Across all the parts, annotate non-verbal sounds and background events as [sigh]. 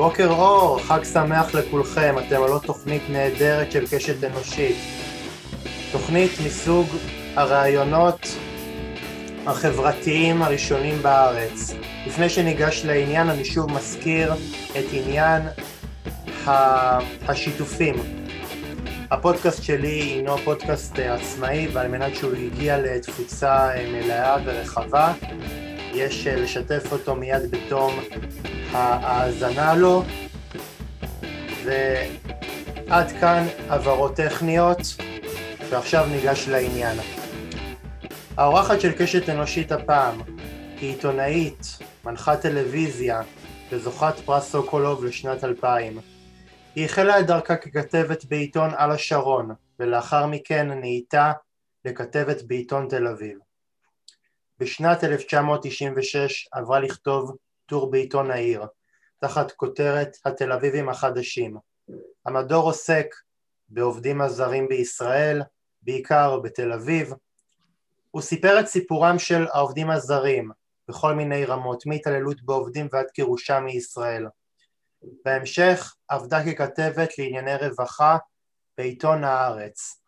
בוקר אור, חג שמח לכולכם, אתם על עוד תוכנית נהדרת של קשת אנושית. תוכנית מסוג הרעיונות החברתיים הראשונים בארץ. לפני שניגש לעניין, אני שוב מזכיר את עניין השיתופים. הפודקאסט שלי הינו פודקאסט עצמאי, ועל מנת שהוא יגיע לתפוצה מלאה ורחבה, יש לשתף אותו מיד בתום ההאזנה לו, ועד כאן הבהרות טכניות, ועכשיו ניגש לעניין. האורחת של קשת אנושית הפעם היא עיתונאית, מנחת טלוויזיה וזוכת פרס סוקולוב לשנת 2000. היא החלה את דרכה ככתבת בעיתון על השרון, ולאחר מכן נהייתה לכתבת בעיתון תל אביב. בשנת 1996 עברה לכתוב טור בעיתון העיר, תחת כותרת התל אביבים החדשים. המדור עוסק בעובדים הזרים בישראל, בעיקר בתל אביב. הוא סיפר את סיפורם של העובדים הזרים בכל מיני רמות, מהתעללות בעובדים ועד גירושם מישראל. בהמשך עבדה ככתבת לענייני רווחה בעיתון הארץ.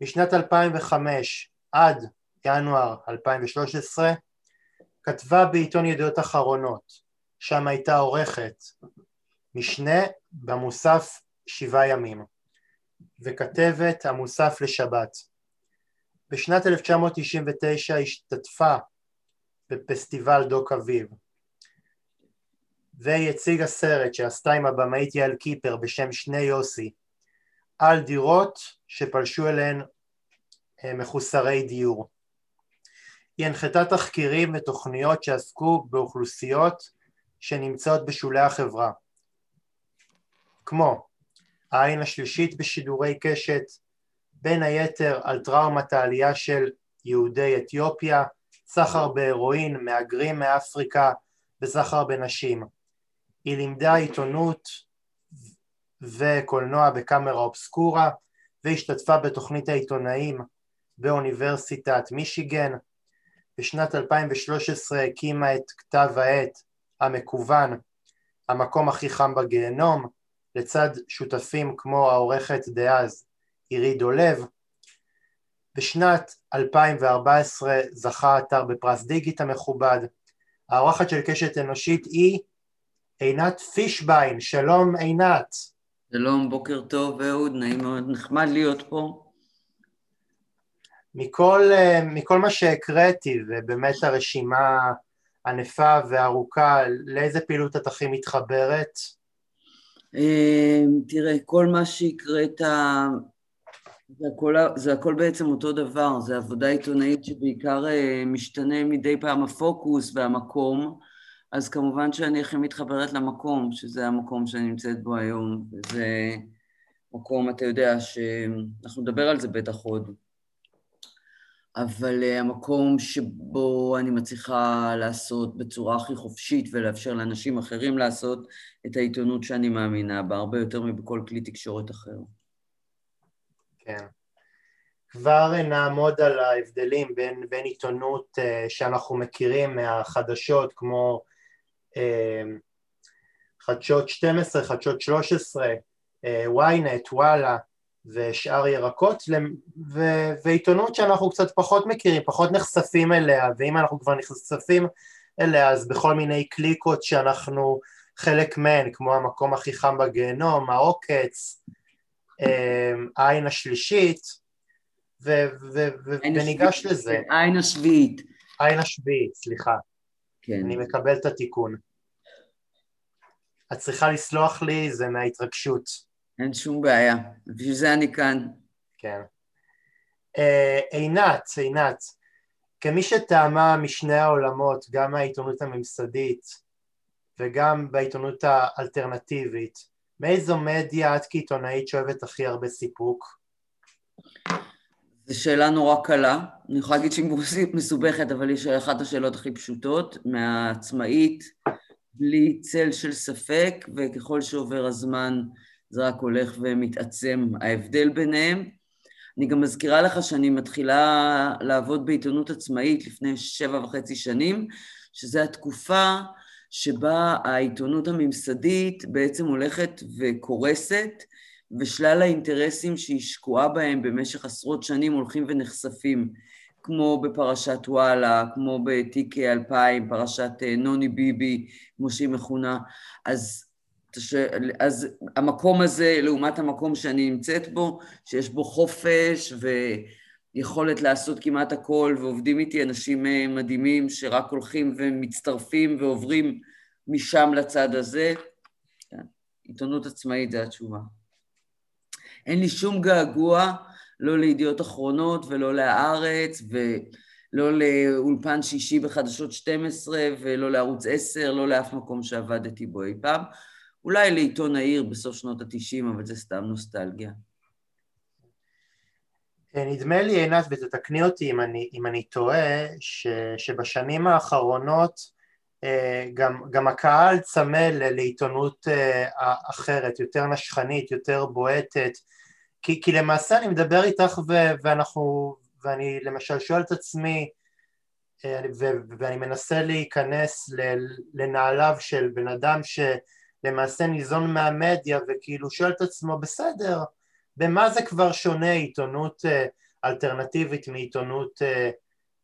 משנת 2005 עד ינואר 2013 כתבה בעיתון ידיעות אחרונות, שם הייתה עורכת משנה במוסף שבעה ימים, וכתבת המוסף לשבת. בשנת 1999 השתתפה בפסטיבל דוק אביב, והיא הציגה סרט שעשתה עם הבמאית יעל קיפר בשם שני יוסי, על דירות שפלשו אליהן אה, מחוסרי דיור. היא הנחתה תחקירים ותוכניות שעסקו באוכלוסיות שנמצאות בשולי החברה, כמו העין השלישית בשידורי קשת, בין היתר על טראומת העלייה של יהודי אתיופיה, סחר בהרואין, מהגרים מאפריקה וסחר בנשים. היא לימדה עיתונות וקולנוע בקאמרה אובסקורה והשתתפה בתוכנית העיתונאים באוניברסיטת מישיגן. בשנת 2013 הקימה את כתב העת המקוון המקום הכי חם בגיהנום לצד שותפים כמו העורכת דאז עירי דולב בשנת 2014 זכה האתר בפרס דיגיט המכובד העורכת של קשת אנושית היא עינת פישביין, שלום עינת. שלום, בוקר טוב אהוד, נעים מאוד, נחמד להיות פה. מכל, מכל מה שהקראתי, ובאמת הרשימה ענפה וארוכה, לאיזה פעילות את הכי מתחברת? אמ, תראה, כל מה שהקראת, זה הכל, זה הכל בעצם אותו דבר, זה עבודה עיתונאית שבעיקר אה, משתנה מדי פעם הפוקוס והמקום, אז כמובן שאני הכי מתחברת למקום, שזה המקום שאני נמצאת בו היום, וזה מקום, אתה יודע, שאנחנו נדבר על זה בטח עוד. אבל uh, המקום שבו אני מצליחה לעשות בצורה הכי חופשית ולאפשר לאנשים אחרים לעשות את העיתונות שאני מאמינה בה, הרבה יותר מבכל כלי תקשורת אחר. כן. כבר נעמוד על ההבדלים בין, בין עיתונות uh, שאנחנו מכירים מהחדשות, כמו uh, חדשות 12, חדשות 13, uh, ynet, וואלה, ושאר ירקות, ו- ועיתונות שאנחנו קצת פחות מכירים, פחות נחשפים אליה, ואם אנחנו כבר נחשפים אליה אז בכל מיני קליקות שאנחנו חלק מהן, כמו המקום הכי חם בגיהנום, העוקץ, אמ, העין השלישית, ו- ו- ו- וניגש לזה. העין השביעית. העין השביעית, סליחה. כן. אני מקבל את התיקון. את צריכה לסלוח לי, זה מההתרגשות. אין שום בעיה, בשביל זה אני כאן. כן. אה, עינת, עינת, כמי שטעמה משני העולמות, גם מהעיתונות הממסדית וגם בעיתונות האלטרנטיבית, מאיזו מדיה את כעיתונאית שאוהבת הכי הרבה סיפוק? זו שאלה נורא קלה, אני יכולה להגיד שהיא מסובכת, אבל היא אחת השאלות הכי פשוטות, מהעצמאית, בלי צל של ספק, וככל שעובר הזמן זה רק הולך ומתעצם ההבדל ביניהם. אני גם מזכירה לך שאני מתחילה לעבוד בעיתונות עצמאית לפני שבע וחצי שנים, שזו התקופה שבה העיתונות הממסדית בעצם הולכת וקורסת, ושלל האינטרסים שהיא שקועה בהם במשך עשרות שנים הולכים ונחשפים, כמו בפרשת וואלה, כמו בתיק 2000, פרשת אה, נוני ביבי, כמו שהיא מכונה. אז, אז המקום הזה, לעומת המקום שאני נמצאת בו, שיש בו חופש ויכולת לעשות כמעט הכל, ועובדים איתי אנשים אה, מדהימים שרק הולכים ומצטרפים ועוברים משם לצד הזה, כן. עיתונות עצמאית זה התשובה. אין לי שום געגוע, לא לידיעות אחרונות ולא להארץ ולא לאולפן שישי בחדשות 12 ולא לערוץ 10, לא לאף מקום שעבדתי בו אי פעם. אולי לעיתון העיר בסוף שנות התשעים, אבל זה סתם נוסטלגיה. נדמה לי, עינת, ותתקני אותי אם אני, אם אני טועה, ש, שבשנים האחרונות אה, גם, גם הקהל צמא לעיתונות אה, אחרת, יותר נשכנית, יותר בועטת, כי, כי למעשה אני מדבר איתך ו, ואנחנו, ואני למשל שואל את עצמי, אה, ו, ואני מנסה להיכנס לנעליו של בן אדם שלמעשה ניזון מהמדיה וכאילו שואל את עצמו, בסדר, במה זה כבר שונה עיתונות אלטרנטיבית מעיתונות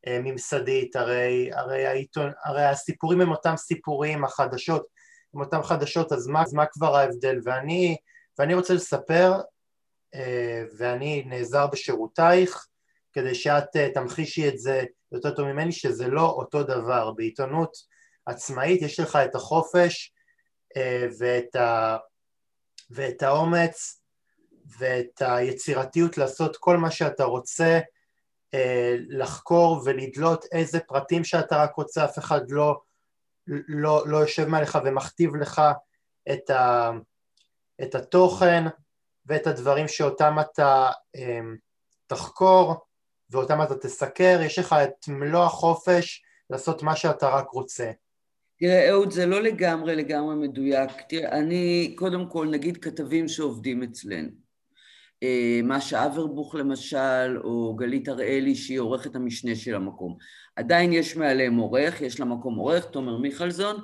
ממסדית, הרי, הרי, העיתון, הרי הסיפורים הם אותם סיפורים, החדשות הם אותם חדשות, אז מה, אז מה כבר ההבדל? ואני, ואני רוצה לספר, אה, ואני נעזר בשירותייך, כדי שאת אה, תמחישי את זה יותר טוב ממני, שזה לא אותו דבר. בעיתונות עצמאית יש לך את החופש אה, ואת, ה, ואת האומץ ואת היצירתיות לעשות כל מה שאתה רוצה אה, לחקור ולדלות איזה פרטים שאתה רק רוצה, אף אחד לא, לא, לא יושב מעליך ומכתיב לך את, ה, את התוכן ואת הדברים שאותם אתה אה, תחקור ואותם אתה תסקר, יש לך את מלוא החופש לעשות מה שאתה רק רוצה. תראה, אהוד, זה לא לגמרי לגמרי מדויק. תראה, אני, קודם כל, נגיד כתבים שעובדים אצלנו. אה, משה אברבוך למשל, או גלית הראלי שהיא עורכת המשנה של המקום. עדיין יש מעליהם עורך, יש למקום עורך, תומר מיכלזון,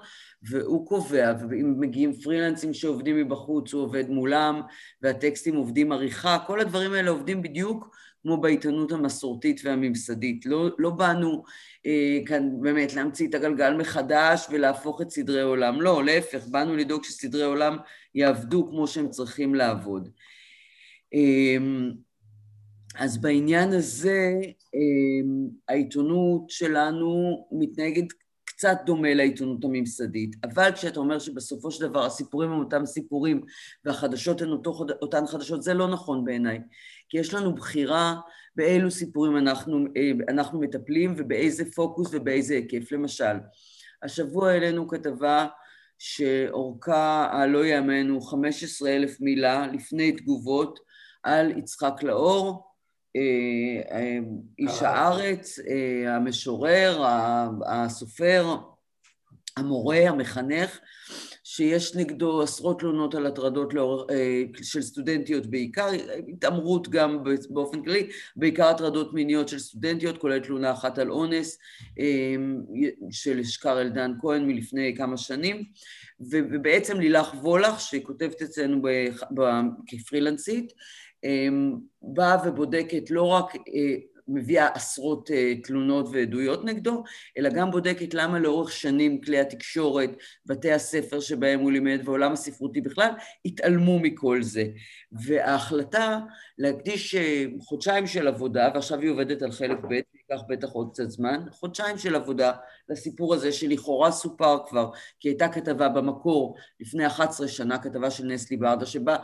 והוא קובע, ואם מגיעים פרילנסים שעובדים מבחוץ, הוא עובד מולם, והטקסטים עובדים עריכה, כל הדברים האלה עובדים בדיוק כמו בעיתונות המסורתית והממסדית. לא, לא באנו אה, כאן באמת להמציא את הגלגל מחדש ולהפוך את סדרי עולם, לא, להפך, באנו לדאוג שסדרי עולם יעבדו כמו שהם צריכים לעבוד. אמ, אז בעניין הזה אמ, העיתונות שלנו מתנהגת קצת דומה לעיתונות הממסדית, אבל כשאתה אומר שבסופו של דבר הסיפורים הם אותם סיפורים והחדשות הן אותו, אותן חדשות, זה לא נכון בעיניי, כי יש לנו בחירה באילו סיפורים אנחנו, אה, אנחנו מטפלים ובאיזה פוקוס ובאיזה היקף. למשל, השבוע העלינו כתבה שאורכה הלא יאמנו 15 אלף מילה לפני תגובות על יצחק לאור, אה, אה, איש הארץ, אה, המשורר, הסופר, המורה, המחנך, שיש נגדו עשרות תלונות על הטרדות לאור, של סטודנטיות בעיקר, התעמרות גם באופן כללי, בעיקר הטרדות מיניות של סטודנטיות, כולל תלונה אחת על אונס של אשכר אלדן כהן מלפני כמה שנים, ובעצם לילך וולך, שהיא כותבת אצלנו כפרילנסית, אמ, באה ובודקת לא רק, אה, מביאה עשרות אה, תלונות ועדויות נגדו, אלא גם בודקת למה לאורך שנים כלי התקשורת, בתי הספר שבהם הוא לימד ועולם הספרותי בכלל, התעלמו מכל זה. וההחלטה להקדיש אה, חודשיים של עבודה, ועכשיו היא עובדת על חלק ב', ייקח בטח עוד קצת זמן, חודשיים של עבודה לסיפור הזה שלכאורה סופר כבר, כי הייתה כתבה במקור לפני 11 שנה, כתבה של נסלי ברדה, שבה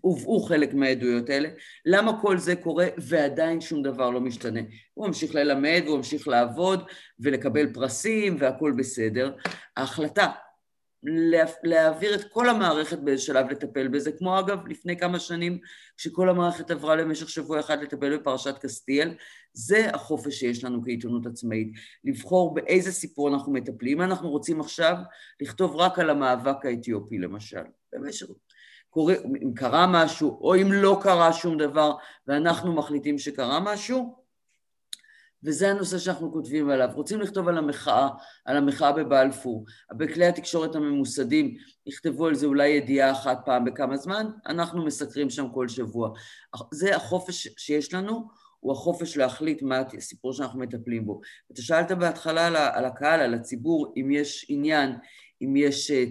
הובאו חלק מהעדויות האלה. למה כל זה קורה ועדיין שום דבר לא משתנה? הוא ממשיך ללמד והוא ממשיך לעבוד ולקבל פרסים והכול בסדר. ההחלטה להעביר את כל המערכת באיזה שלב לטפל בזה, כמו אגב לפני כמה שנים כשכל המערכת עברה למשך שבוע אחד לטפל בפרשת קסטיאל, זה החופש שיש לנו כעיתונות עצמאית, לבחור באיזה סיפור אנחנו מטפלים. אנחנו רוצים עכשיו לכתוב רק על המאבק האתיופי למשל, במשך... קורה, אם קרה משהו או אם לא קרה שום דבר ואנחנו מחליטים שקרה משהו, וזה הנושא שאנחנו כותבים עליו. רוצים לכתוב על המחאה, על המחאה בבלפור. בכלי התקשורת הממוסדים יכתבו על זה אולי ידיעה אחת פעם בכמה זמן, אנחנו מסקרים שם כל שבוע. זה החופש שיש לנו, הוא החופש להחליט מה הסיפור שאנחנו מטפלים בו. אתה שאלת בהתחלה על הקהל, על הציבור, אם יש עניין, אם יש אה,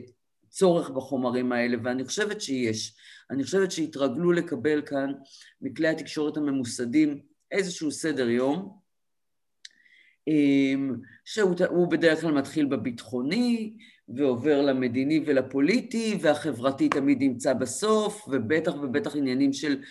צורך בחומרים האלה, ואני חושבת שיש. אני חושבת שהתרגלו לקבל כאן מכלי התקשורת הממוסדים איזשהו סדר יום, שהוא בדרך כלל מתחיל בביטחוני ועובר למדיני ולפוליטי והחברתי תמיד נמצא בסוף ובטח ובטח עניינים של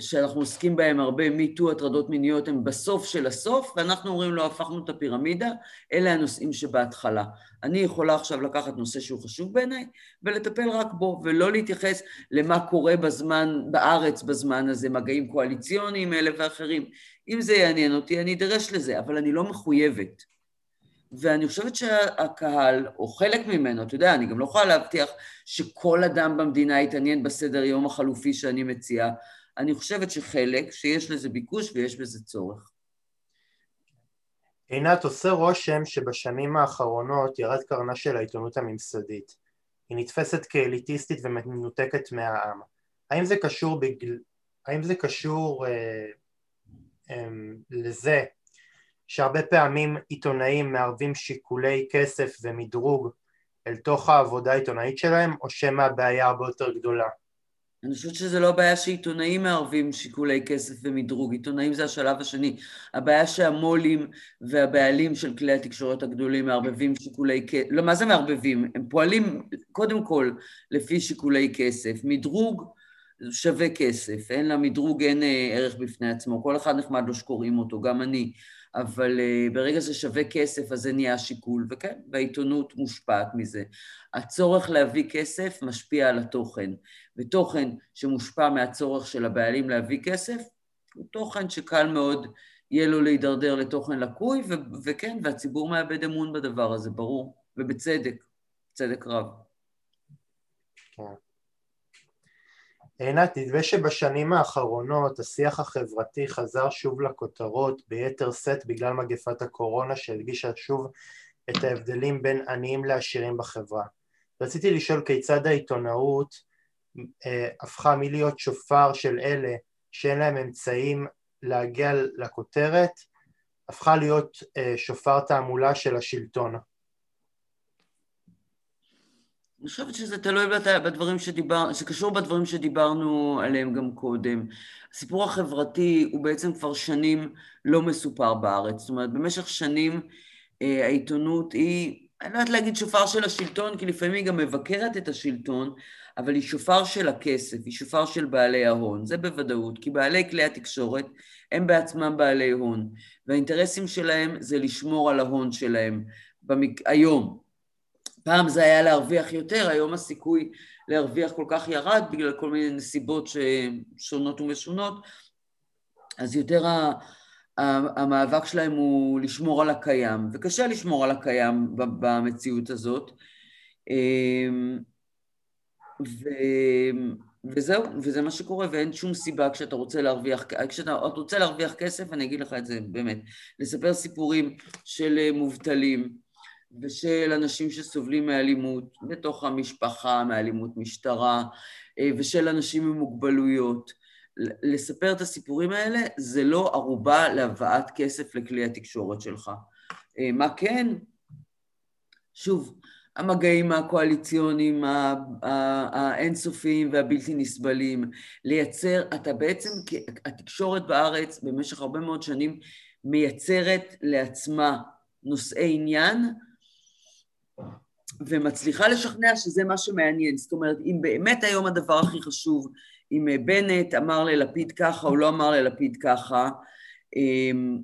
שאנחנו עוסקים בהם הרבה, מיטו, הטרדות מיניות, הם בסוף של הסוף, ואנחנו אומרים לו, הפכנו את הפירמידה, אלה הנושאים שבהתחלה. אני יכולה עכשיו לקחת נושא שהוא חשוב בעיניי, ולטפל רק בו, ולא להתייחס למה קורה בזמן, בארץ בזמן הזה, מגעים קואליציוניים אלה ואחרים. אם זה יעניין אותי, אני אדרש לזה, אבל אני לא מחויבת. ואני חושבת שהקהל, או חלק ממנו, אתה יודע, אני גם לא יכולה להבטיח שכל אדם במדינה יתעניין בסדר יום החלופי שאני מציעה, אני חושבת שחלק, שיש לזה ביקוש ויש בזה צורך. עינת, עושה רושם שבשנים האחרונות ירד קרנה של העיתונות הממסדית. היא נתפסת כאליטיסטית ומנותקת מהעם. האם זה קשור, בגל... האם זה קשור אה, אה, לזה שהרבה פעמים עיתונאים מערבים שיקולי כסף ומדרוג אל תוך העבודה העיתונאית שלהם, או שמא הבעיה הרבה יותר גדולה? אני חושבת שזה לא הבעיה שעיתונאים מערבים שיקולי כסף ומדרוג, עיתונאים זה השלב השני. הבעיה שהמו"לים והבעלים של כלי התקשורת הגדולים מערבבים שיקולי כסף, לא, מה זה מערבבים? הם פועלים קודם כל לפי שיקולי כסף. מדרוג שווה כסף, אין למדרוג אין אה, ערך בפני עצמו, כל אחד נחמד לו שקוראים אותו, גם אני. אבל uh, ברגע זה שווה כסף אז זה נהיה שיקול, וכן, והעיתונות מושפעת מזה. הצורך להביא כסף משפיע על התוכן, ותוכן שמושפע מהצורך של הבעלים להביא כסף, הוא תוכן שקל מאוד יהיה לו להידרדר לתוכן לקוי, ו- וכן, והציבור מאבד אמון בדבר הזה, ברור, ובצדק, צדק רב. כן. עינת, נדמה שבשנים האחרונות השיח החברתי חזר שוב לכותרות ביתר שאת בגלל מגפת הקורונה שהדגישה שוב את ההבדלים בין עניים לעשירים בחברה. רציתי לשאול כיצד העיתונאות הפכה מלהיות שופר של אלה שאין להם אמצעים להגיע לכותרת, הפכה להיות אה, שופר תעמולה של השלטון. אני חושבת שזה תלוי בדברים שדיבר, שקשור בדברים שדיברנו עליהם גם קודם. הסיפור החברתי הוא בעצם כבר שנים לא מסופר בארץ. זאת אומרת, במשך שנים אה, העיתונות היא, אני לא יודעת להגיד שופר של השלטון, כי לפעמים היא גם מבקרת את השלטון, אבל היא שופר של הכסף, היא שופר של בעלי ההון, זה בוודאות, כי בעלי כלי התקשורת הם בעצמם בעלי הון, והאינטרסים שלהם זה לשמור על ההון שלהם במק... היום. פעם זה היה להרוויח יותר, היום הסיכוי להרוויח כל כך ירד בגלל כל מיני נסיבות שונות ומשונות, אז יותר המאבק שלהם הוא לשמור על הקיים, וקשה לשמור על הקיים במציאות הזאת. ו... וזהו, וזה מה שקורה, ואין שום סיבה כשאתה רוצה להרוויח, כשאתה רוצה להרוויח כסף, אני אגיד לך את זה באמת, לספר סיפורים של מובטלים, ושל אנשים שסובלים מאלימות בתוך המשפחה, מאלימות משטרה, אה, ושל אנשים עם מוגבלויות. לספר את הסיפורים האלה זה לא ערובה להבאת כסף לכלי התקשורת שלך. אה, מה כן? שוב, המגעים הקואליציוניים האינסופיים והבלתי נסבלים, לייצר, אתה בעצם, התקשורת בארץ במשך הרבה מאוד שנים מייצרת לעצמה נושאי עניין ומצליחה לשכנע שזה מה שמעניין. זאת אומרת, אם באמת היום הדבר הכי חשוב, אם אה, בנט אמר ללפיד ככה או לא אמר ללפיד ככה, אמ,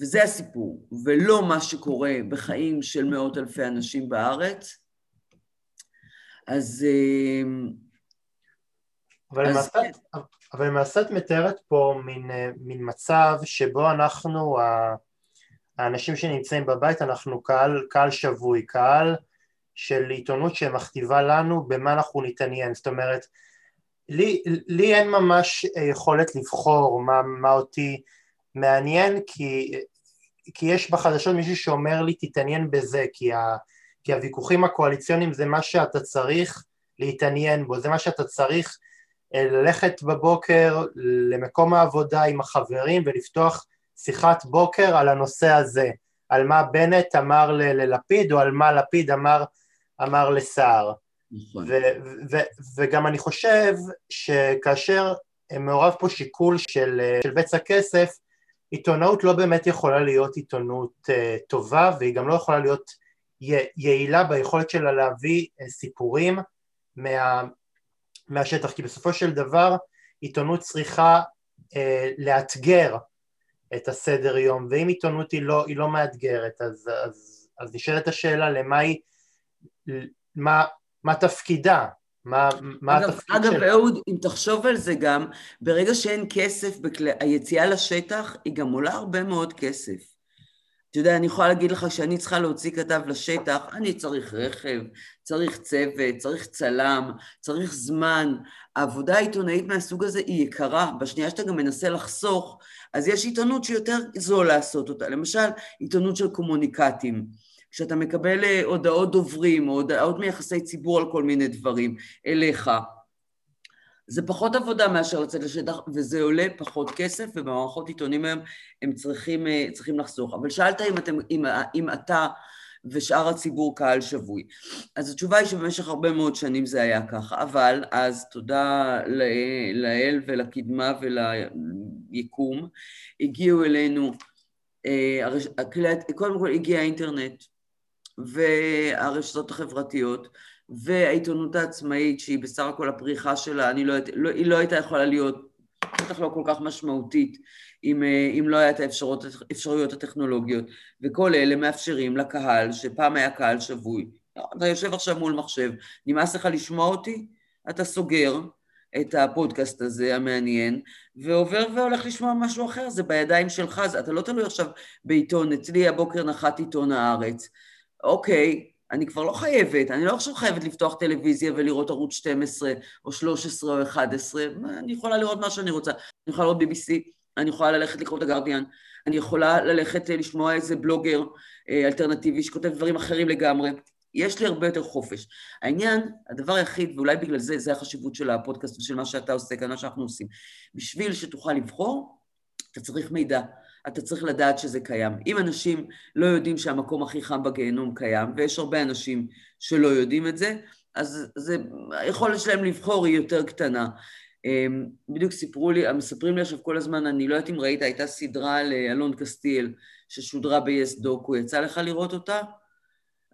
וזה הסיפור, ולא מה שקורה בחיים של מאות אלפי אנשים בארץ, אז... אמ, אבל, אז... למעשה, כן. אבל למעשה את מתארת פה מין, אה, מין מצב שבו אנחנו, האנשים שנמצאים בבית אנחנו קהל, קהל שבוי, קהל של עיתונות שמכתיבה לנו במה אנחנו נתעניין, זאת אומרת לי, לי אין ממש יכולת לבחור מה, מה אותי מעניין כי, כי יש בחדשות מישהו שאומר לי תתעניין בזה, כי, ה, כי הוויכוחים הקואליציוניים זה מה שאתה צריך להתעניין בו, זה מה שאתה צריך אה, ללכת בבוקר למקום העבודה עם החברים ולפתוח שיחת בוקר על הנושא הזה, על מה בנט אמר ללפיד או על מה לפיד אמר, אמר לסער. נכון. וגם אני חושב שכאשר מעורב פה שיקול של, של בצע כסף, עיתונאות לא באמת יכולה להיות עיתונות uh, טובה והיא גם לא יכולה להיות יעילה ביכולת שלה להביא uh, סיפורים מה, מהשטח, כי בסופו של דבר עיתונות צריכה uh, לאתגר את הסדר יום, ואם עיתונות היא לא, היא לא מאתגרת, אז, אז, אז נשאלת השאלה למה היא, מה, מה תפקידה, מה, מה אגב, התפקיד אגב? אגב, אהוד, אם תחשוב על זה גם, ברגע שאין כסף, בכלי, היציאה לשטח היא גם עולה הרבה מאוד כסף. אתה יודע, אני יכולה להגיד לך שאני צריכה להוציא כתב לשטח, אני צריך רכב, צריך צוות, צריך צלם, צריך זמן. העבודה העיתונאית מהסוג הזה היא יקרה. בשנייה שאתה גם מנסה לחסוך, אז יש עיתונות שיותר זול לעשות אותה. למשל, עיתונות של קומוניקטים. כשאתה מקבל אה, הודעות דוברים או הודעות מיחסי ציבור על כל מיני דברים אליך, זה פחות עבודה מאשר לצאת לשטח, וזה עולה פחות כסף, ובמערכות עיתונים היום הם צריכים, אה, צריכים לחסוך. אבל שאלת אם, אתם, אם, אם אתה ושאר הציבור קהל שבוי. אז התשובה היא שבמשך הרבה מאוד שנים זה היה ככה, אבל אז תודה לאל ולקדמה וליקום, הגיעו אלינו, אה, קודם כל הגיע האינטרנט, והרשתות החברתיות, והעיתונות העצמאית שהיא בסך הכל הפריחה שלה, אני לא, לא, היא לא הייתה יכולה להיות, בטח לא כל כך משמעותית, אם, אה, אם לא היה את האפשרויות הטכנולוגיות, וכל אלה מאפשרים לקהל, שפעם היה קהל שבוי, אתה יושב עכשיו מול מחשב, נמאס לך לשמוע אותי? אתה סוגר את הפודקאסט הזה המעניין, ועובר והולך לשמוע משהו אחר, זה בידיים שלך, אתה לא תלוי עכשיו בעיתון, אצלי הבוקר נחת עיתון הארץ, אוקיי, אני כבר לא חייבת, אני לא עכשיו חייבת לפתוח טלוויזיה ולראות ערוץ 12 או 13 או 11, אני יכולה לראות מה שאני רוצה, אני יכולה לראות BBC, אני יכולה ללכת לקרוא את הגרדיאן, אני יכולה ללכת אה, לשמוע איזה בלוגר אה, אלטרנטיבי שכותב דברים אחרים לגמרי. יש לי הרבה יותר חופש. העניין, הדבר היחיד, ואולי בגלל זה, זה החשיבות של הפודקאסט ושל מה שאתה עושה כאן, מה שאנחנו עושים. בשביל שתוכל לבחור, אתה צריך מידע. אתה צריך לדעת שזה קיים. אם אנשים לא יודעים שהמקום הכי חם בגיהנום קיים, ויש הרבה אנשים שלא יודעים את זה, אז זה, היכולת שלהם לבחור היא יותר קטנה. אמ, בדיוק סיפרו לי, מספרים לי עכשיו כל הזמן, אני לא יודעת אם ראית, הייתה סדרה על אלון קסטיאל ששודרה ב-yes דוקו, יצא לך לראות אותה?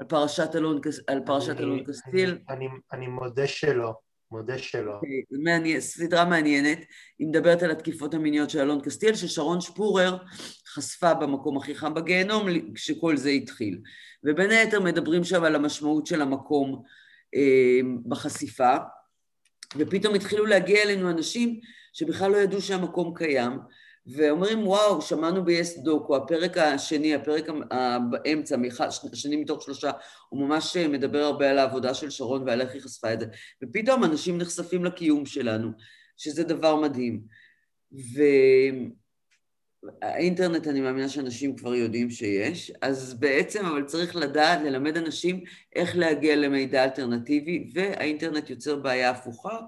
על פרשת אלון, על פרשת אני, אלון קסטיאל? אני, אני, אני מודה שלא. מודה שלא. Okay, מעניין, סדרה מעניינת, היא מדברת על התקיפות המיניות של אלון קסטיאל, ששרון שפורר חשפה במקום הכי חם בגיהנום כשכל זה התחיל. ובין היתר מדברים שם על המשמעות של המקום אה, בחשיפה, ופתאום התחילו להגיע אלינו אנשים שבכלל לא ידעו שהמקום קיים, ואומרים וואו, שמענו ב-yes דוקו, הפרק השני, הפרק באמצע, השני מתוך שלושה, הוא ממש מדבר הרבה על העבודה של שרון ועל איך היא חשפה את זה, ופתאום אנשים נחשפים לקיום שלנו, שזה דבר מדהים. והאינטרנט, אני מאמינה שאנשים כבר יודעים שיש, אז בעצם, אבל צריך לדעת, ללמד אנשים איך להגיע למידע אלטרנטיבי, והאינטרנט יוצר בעיה הפוכה,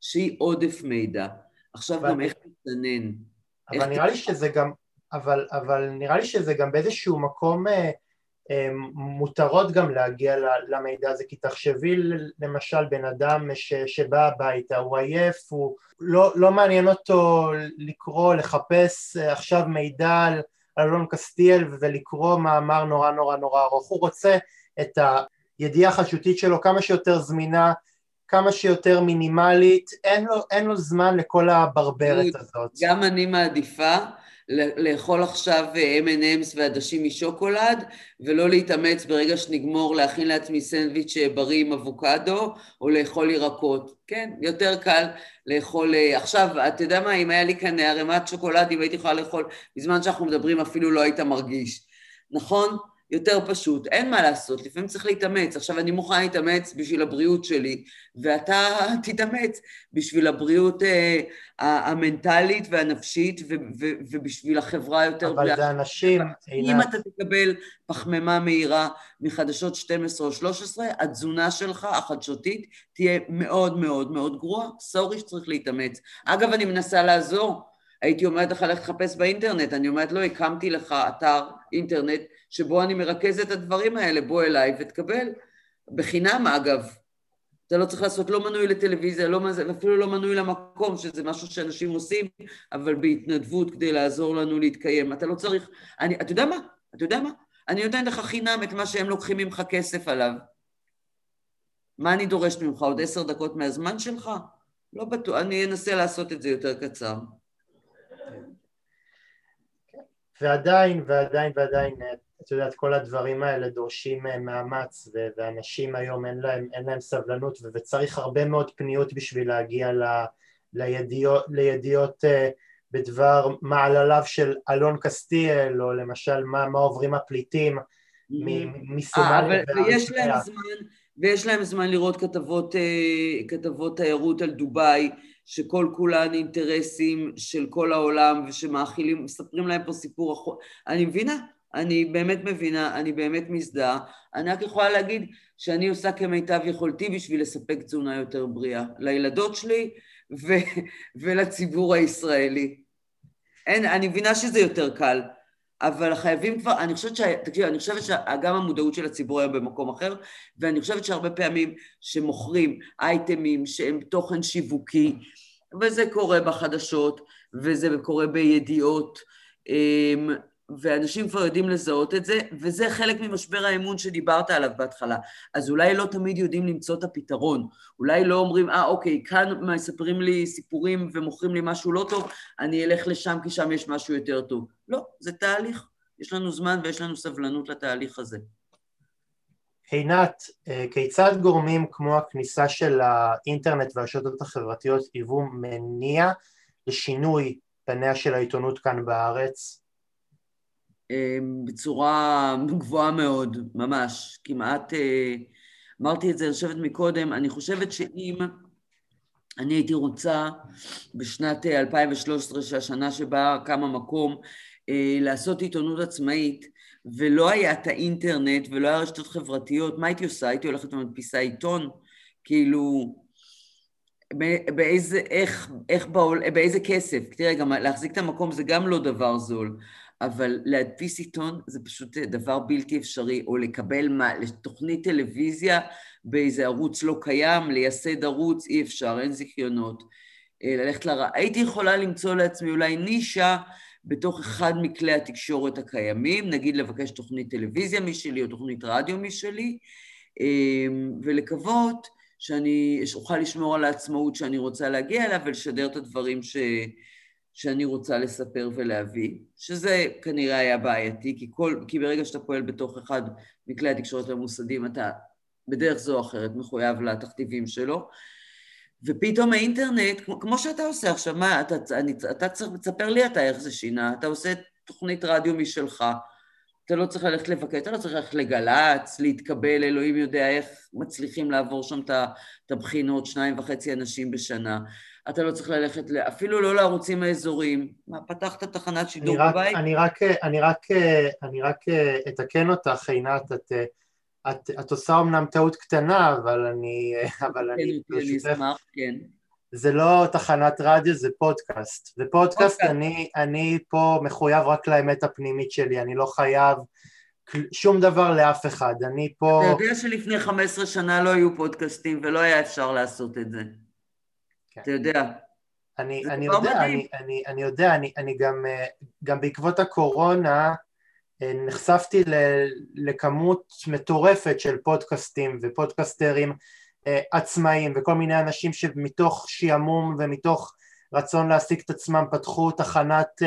שהיא עודף מידע. עכשיו גם איך לצנן. אבל נראה לי שזה גם, אבל, אבל נראה לי שזה גם באיזשהו מקום אה, אה, מותרות גם להגיע למידע הזה, כי תחשבי למשל בן אדם ש, שבא הביתה, הוא עייף, הוא לא, לא מעניין אותו לקרוא, לחפש אה, עכשיו מידע על אלון קסטיאל ולקרוא מאמר נורא נורא נורא ארוך, הוא רוצה את הידיעה החדשותית שלו כמה שיותר זמינה כמה שיותר מינימלית, אין לו, אין לו זמן לכל הברברת הזאת. גם אני מעדיפה לאכול עכשיו M&M's ועדשים משוקולד, ולא להתאמץ ברגע שנגמור להכין לעצמי סנדוויץ' בריא עם אבוקדו, או לאכול ירקות. כן, יותר קל לאכול... עכשיו, אתה יודע מה, אם היה לי כאן ערימת שוקולד, אם הייתי יכולה לאכול, בזמן שאנחנו מדברים אפילו לא היית מרגיש. נכון? יותר פשוט, אין מה לעשות, לפעמים צריך להתאמץ. עכשיו, אני מוכנה להתאמץ בשביל הבריאות שלי, ואתה [laughs] תתאמץ בשביל הבריאות אה, המנטלית והנפשית ו- ו- ובשביל החברה יותר אבל זה אנשים, עינת... אם אתה תקבל פחמימה מהירה מחדשות 12 או 13, התזונה שלך, החדשותית, תהיה מאוד מאוד מאוד גרועה. סורי שצריך להתאמץ. אגב, אני מנסה לעזור. הייתי אומרת לך ללכת לחפש באינטרנט, אני אומרת לו, לא, הקמתי לך אתר אינטרנט שבו אני מרכז את הדברים האלה, בוא אליי ותקבל. בחינם אגב. אתה לא צריך לעשות לא מנוי לטלוויזיה, לא, אפילו לא מנוי למקום, שזה משהו שאנשים עושים, אבל בהתנדבות כדי לעזור לנו להתקיים. אתה לא צריך... אני, אתה יודע מה? אתה יודע מה? אני נותן לך חינם את מה שהם לוקחים ממך כסף עליו. מה אני דורשת ממך? עוד עשר דקות מהזמן שלך? לא בטוח, אני אנסה לעשות את זה יותר קצר. ועדיין, ועדיין, ועדיין, את יודעת, כל הדברים האלה דורשים אה, מאמץ, ואנשים היום אין להם, אין להם סבלנות, וצריך הרבה מאוד פניות בשביל להגיע ל, לידיעות, לידיעות אה, בדבר מעלליו של אלון קסטיאל, או למשל מה, מה עוברים הפליטים מסומליה. ויש להם זמן, ויש להם זמן לראות כתבות, אה, כתבות תיירות על דובאי, שכל כולן אינטרסים של כל העולם ושמאכילים, מספרים להם פה סיפור אחר. אני מבינה, אני באמת מבינה, אני באמת מזדהה. אני רק יכולה להגיד שאני עושה כמיטב יכולתי בשביל לספק תזונה יותר בריאה לילדות שלי ו- ולציבור הישראלי. אין, אני מבינה שזה יותר קל, אבל חייבים כבר, אני חושבת ש... תקשיב, אני חושבת שגם המודעות של הציבור היום במקום אחר, ואני חושבת שהרבה פעמים שמוכרים אייטמים שהם תוכן שיווקי, וזה קורה בחדשות, וזה קורה בידיעות, אמ, ואנשים כבר יודעים לזהות את זה, וזה חלק ממשבר האמון שדיברת עליו בהתחלה. אז אולי לא תמיד יודעים למצוא את הפתרון. אולי לא אומרים, אה, אוקיי, כאן מספרים לי סיפורים ומוכרים לי משהו לא טוב, אני אלך לשם כי שם יש משהו יותר טוב. לא, זה תהליך. יש לנו זמן ויש לנו סבלנות לתהליך הזה. עינת, אה, כיצד גורמים כמו הכניסה של האינטרנט והרשתות החברתיות היוו מניע לשינוי פניה של העיתונות כאן בארץ? אמ, בצורה גבוהה מאוד, ממש, כמעט, אה, אמרתי את זה, אני חושבת מקודם, אני חושבת שאם אני הייתי רוצה בשנת 2013, אה, שהשנה שבה קם המקום, אה, לעשות עיתונות עצמאית, ולא היה את האינטרנט ולא היה רשתות חברתיות, מה הייתי עושה? הייתי הולכת ומדפיסה עיתון? כאילו, באיזה, איך, איך בעול, באיזה כסף? תראה, גם להחזיק את המקום זה גם לא דבר זול. אבל להדפיס עיתון זה פשוט דבר בלתי אפשרי, או לקבל מה, לתוכנית טלוויזיה באיזה ערוץ לא קיים, לייסד ערוץ, אי אפשר, אין זיכיונות. אה, ללכת לרע. הייתי יכולה למצוא לעצמי אולי נישה בתוך אחד מכלי התקשורת הקיימים, נגיד לבקש תוכנית טלוויזיה משלי או תוכנית רדיו משלי, אה, ולקוות שאני אוכל לשמור על העצמאות שאני רוצה להגיע אליה ולשדר את הדברים ש... שאני רוצה לספר ולהביא, שזה כנראה היה בעייתי, כי, כל, כי ברגע שאתה פועל בתוך אחד מכלי התקשורת המוסדים, אתה בדרך זו או אחרת מחויב לתכתיבים שלו, ופתאום האינטרנט, כמו, כמו שאתה עושה עכשיו, מה, אתה, אני, אתה צריך, תספר לי אתה איך זה שינה, אתה עושה תוכנית רדיו משלך, אתה לא צריך ללכת לבקר, אתה לא צריך ללכת לגל"צ, להתקבל, אלוהים יודע איך מצליחים לעבור שם את הבחינות, שניים וחצי אנשים בשנה. אתה לא צריך ללכת, אפילו לא לערוצים האזוריים. מה, פתחת תחנת שידור אני רק, בבית? אני רק, אני רק, אני רק אתקן אותך, עינת, את, את, את עושה אמנם טעות קטנה, אבל אני, אבל כן, אני, אני אשמח, כן. זה לא תחנת רדיו, זה פודקאסט. ופודקאסט, אוקיי. אני, אני פה מחויב רק לאמת הפנימית שלי, אני לא חייב שום דבר לאף אחד, אני פה... אתה יודע שלפני 15 שנה לא היו פודקאסטים ולא היה אפשר לעשות את זה. אתה יודע. אני, אני יודע, אני, אני, אני יודע, אני, אני גם, אה, גם בעקבות הקורונה אה, נחשפתי לכמות מטורפת של פודקאסטים ופודקסטרים אה, עצמאיים וכל מיני אנשים שמתוך שעמום ומתוך רצון להשיג את עצמם פתחו תחנת,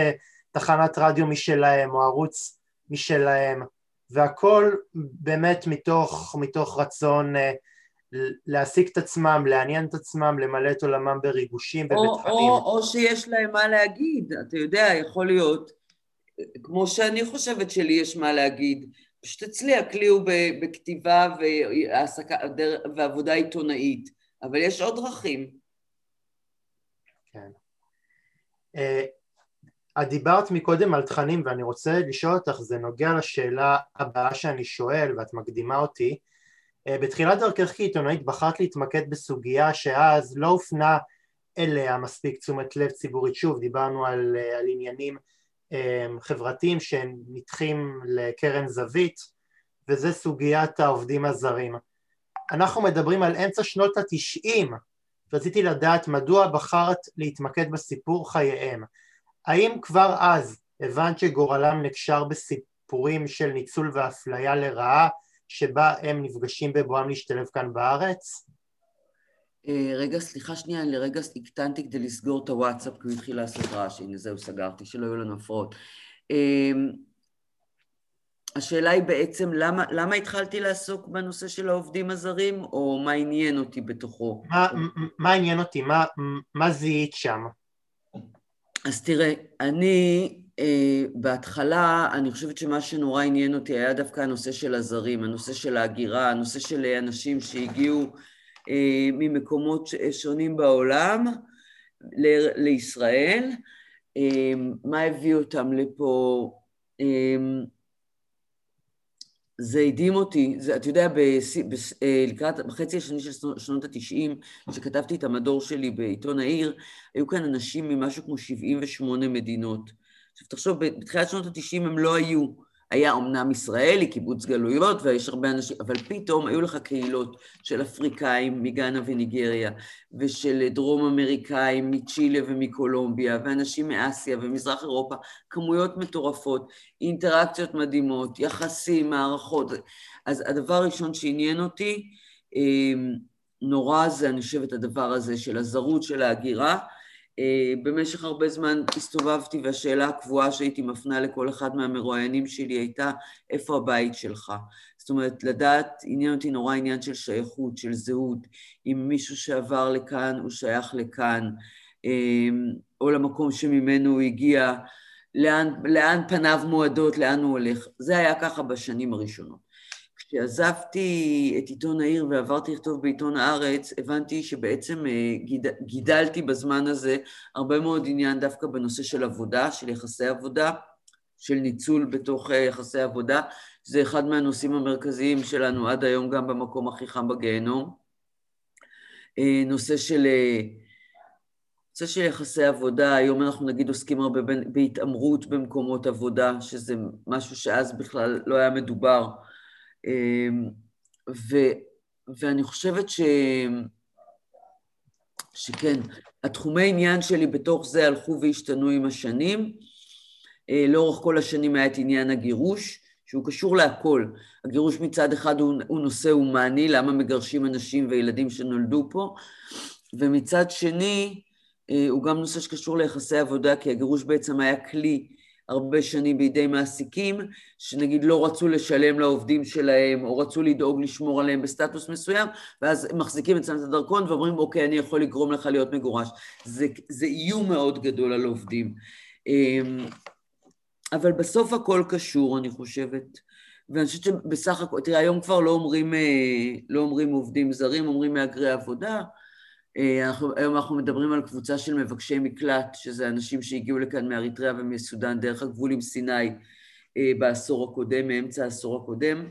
תחנת רדיו משלהם או ערוץ משלהם והכל באמת מתוך, מתוך רצון להעסיק את עצמם, לעניין את עצמם, למלא את עולמם בריגושים ובתכנים. או, או, או שיש להם מה להגיד, אתה יודע, יכול להיות, כמו שאני חושבת שלי יש מה להגיד, פשוט אצלי הכלי הוא בכתיבה והעסקה, ועבודה עיתונאית, אבל יש עוד דרכים. כן. אה, את דיברת מקודם על תכנים ואני רוצה לשאול אותך, זה נוגע לשאלה הבאה שאני שואל ואת מקדימה אותי. אה, בתחילת דרכך כעיתונאית בחרת להתמקד בסוגיה שאז לא הופנה אליה מספיק תשומת לב ציבורית, שוב דיברנו על, אה, על עניינים חברתיים שנדחים לקרן זווית וזה סוגיית העובדים הזרים. אנחנו מדברים על אמצע שנות התשעים רציתי לדעת מדוע בחרת להתמקד בסיפור חייהם. האם כבר אז הבנת שגורלם נקשר בסיפורים של ניצול ואפליה לרעה שבה הם נפגשים בבואם להשתלב כאן בארץ? אה, רגע, סליחה שנייה, לרגע הקטנתי כדי לסגור את הוואטסאפ כי הוא התחיל לעשות רעש, הנה זהו, סגרתי, שלא יהיו לנו הפרעות. אה, השאלה היא בעצם למה, למה התחלתי לעסוק בנושא של העובדים הזרים, או מה עניין אותי בתוכו? מה, מה עניין אותי? מה, מה זיהית שם? אז תראה, אני בהתחלה, אני חושבת שמה שנורא עניין אותי היה דווקא הנושא של הזרים, הנושא של ההגירה, הנושא של אנשים שהגיעו אה, ממקומות שונים בעולם לישראל, אה, מה הביא אותם לפה, אה, זה הדהים אותי, זה, אתה יודע, בס, בס, אה, לקראת, בחצי השני של שנות התשעים, כשכתבתי את המדור שלי בעיתון העיר, היו כאן אנשים ממשהו כמו 78 מדינות. עכשיו תחשוב, בתחילת שנות התשעים הם לא היו. היה אמנם ישראלי, קיבוץ גלויות, ויש הרבה אנשים, אבל פתאום היו לך קהילות של אפריקאים מגאנה וניגריה, ושל דרום אמריקאים מצ'ילה ומקולומביה, ואנשים מאסיה ומזרח אירופה, כמויות מטורפות, אינטראקציות מדהימות, יחסים, מערכות. אז הדבר הראשון שעניין אותי, אמ, נורא זה, אני חושבת, הדבר הזה של הזרות, של ההגירה, אה, במשך הרבה זמן הסתובבתי והשאלה הקבועה שהייתי מפנה לכל אחד מהמרואיינים שלי הייתה איפה הבית שלך? זאת אומרת, לדעת, עניין אותי נורא עניין של שייכות, של זהות, אם מישהו שעבר לכאן הוא שייך לכאן, אה, או למקום שממנו הוא הגיע, לאן, לאן פניו מועדות, לאן הוא הולך. זה היה ככה בשנים הראשונות. כשעזבתי את עיתון העיר ועברתי לכתוב בעיתון הארץ, הבנתי שבעצם אה, גיד, גידלתי בזמן הזה הרבה מאוד עניין דווקא בנושא של עבודה, של יחסי עבודה, של ניצול בתוך אה, יחסי עבודה. זה אחד מהנושאים המרכזיים שלנו עד היום גם במקום הכי חם בגיהנום. אה, נושא של, נושא של יחסי עבודה, היום אנחנו נגיד עוסקים הרבה בהתעמרות במקומות עבודה, שזה משהו שאז בכלל לא היה מדובר. אמ, ו, ואני חושבת ש, שכן, התחומי עניין שלי בתוך זה הלכו והשתנו עם השנים. אה, לאורך כל השנים היה את עניין הגירוש, שהוא קשור להכל. הגירוש מצד אחד הוא, הוא נושא הומני, למה מגרשים אנשים וילדים שנולדו פה, ומצד שני אה, הוא גם נושא שקשור ליחסי עבודה, כי הגירוש בעצם היה כלי הרבה שנים בידי מעסיקים, שנגיד לא רצו לשלם לעובדים שלהם, או רצו לדאוג לשמור עליהם בסטטוס מסוים, ואז מחזיקים אצלם את הדרכון ואומרים, אוקיי, אני יכול לגרום לך להיות מגורש. זה, זה איום מאוד גדול על עובדים. אמ, אבל בסוף הכל קשור, אני חושבת. ואני חושבת שבסך הכל, תראה, היום כבר לא אומרים, אה, לא אומרים עובדים זרים, אומרים מהגרי עבודה, אנחנו, היום אנחנו מדברים על קבוצה של מבקשי מקלט, שזה אנשים שהגיעו לכאן מאריתריאה ומסודאן דרך הגבול עם סיני אה, בעשור הקודם, מאמצע העשור הקודם.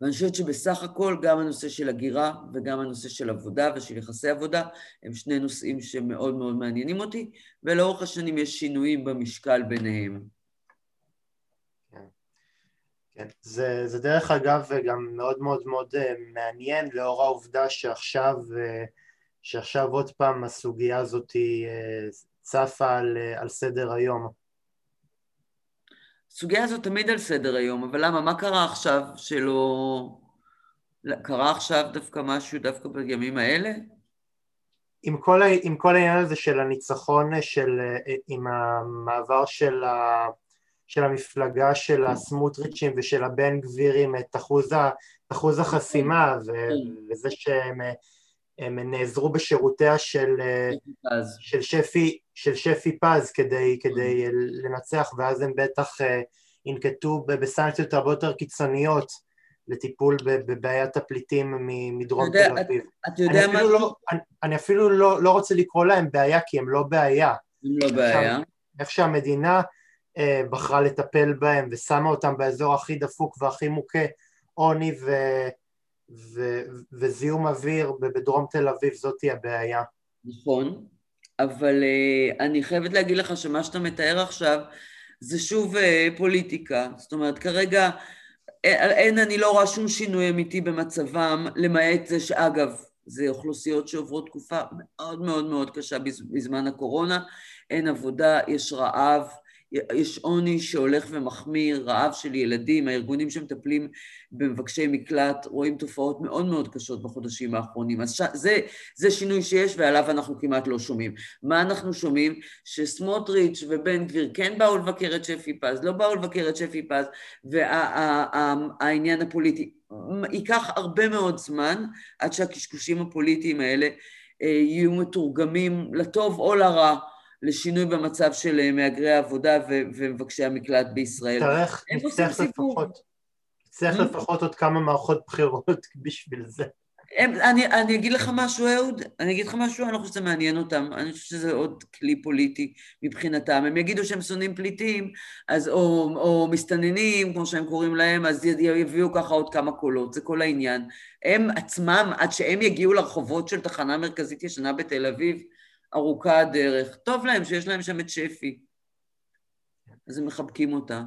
ואני חושבת שבסך הכל גם הנושא של הגירה וגם הנושא של עבודה ושל יחסי עבודה הם שני נושאים שמאוד מאוד מעניינים אותי, ולאורך השנים יש שינויים במשקל ביניהם. כן. זה, זה דרך אגב גם מאוד מאוד מאוד אה, מעניין לאור העובדה שעכשיו, אה, שעכשיו עוד פעם הסוגיה הזאת אה, צפה על, על סדר היום. הסוגיה הזאת תמיד על סדר היום, אבל למה? מה קרה עכשיו שלא... קרה עכשיו דווקא משהו דווקא בימים האלה? עם כל, עם כל העניין הזה של הניצחון, של, עם המעבר של, ה, של המפלגה של הסמוטריצ'ים ושל הבן גבירים את אחוז, אחוז החסימה ו, כן. וזה שהם הם נעזרו בשירותיה של, של, שפי, של שפי פז כדי, כדי לנצח ואז הם בטח ינקטו בסנקציות הרבה יותר קיצוניות לטיפול בבעיית הפליטים מדרום תל אביב. אתה יודע אני מה... אפילו, לא, אני, אני אפילו לא, לא רוצה לקרוא להם בעיה, כי הם לא בעיה. הם לא בעיה. איך שהמדינה אה, בחרה לטפל בהם ושמה אותם באזור הכי דפוק והכי מוכה עוני ו, ו, וזיהום אוויר בדרום תל אביב, זאתי הבעיה. נכון, אבל uh, אני חייבת להגיד לך שמה שאתה מתאר עכשיו זה שוב uh, פוליטיקה. זאת אומרת, כרגע אין, אני לא רואה שום שינוי אמיתי במצבם, למעט זה שאגב, זה אוכלוסיות שעוברות תקופה מאוד מאוד מאוד קשה בזמן הקורונה, אין עבודה, יש רעב, יש עוני שהולך ומחמיר, רעב של ילדים, הארגונים שמטפלים במבקשי מקלט רואים תופעות מאוד מאוד קשות בחודשים האחרונים. אז ש... זה, זה שינוי שיש ועליו אנחנו כמעט לא שומעים. מה אנחנו שומעים? שסמוטריץ' ובן גביר כן באו לבקר את שפי פז, לא באו לבקר את שפי פז, והעניין וה, הפוליטי. ייקח הרבה מאוד זמן עד שהקשקושים הפוליטיים האלה אה, יהיו מתורגמים לטוב או לרע. לשינוי במצב של אה, מהגרי העבודה ומבקשי המקלט בישראל. נצטרך, נצטרך לפחות, נצטרך לפחות עוד כמה מערכות בחירות [laughs] בשביל זה. הם, אני, אני אגיד לך משהו, אהוד, אני אגיד לך משהו, אני לא חושבת שזה מעניין אותם, אני חושבת שזה עוד כלי פוליטי מבחינתם. הם יגידו שהם שונאים פליטים, אז, או, או מסתננים, כמו שהם קוראים להם, אז יביאו ככה עוד כמה קולות, זה כל העניין. הם עצמם, עד שהם יגיעו לרחובות של תחנה מרכזית ישנה בתל אביב, ארוכה הדרך. טוב להם שיש להם שם את שפי. אז הם מחבקים אותה.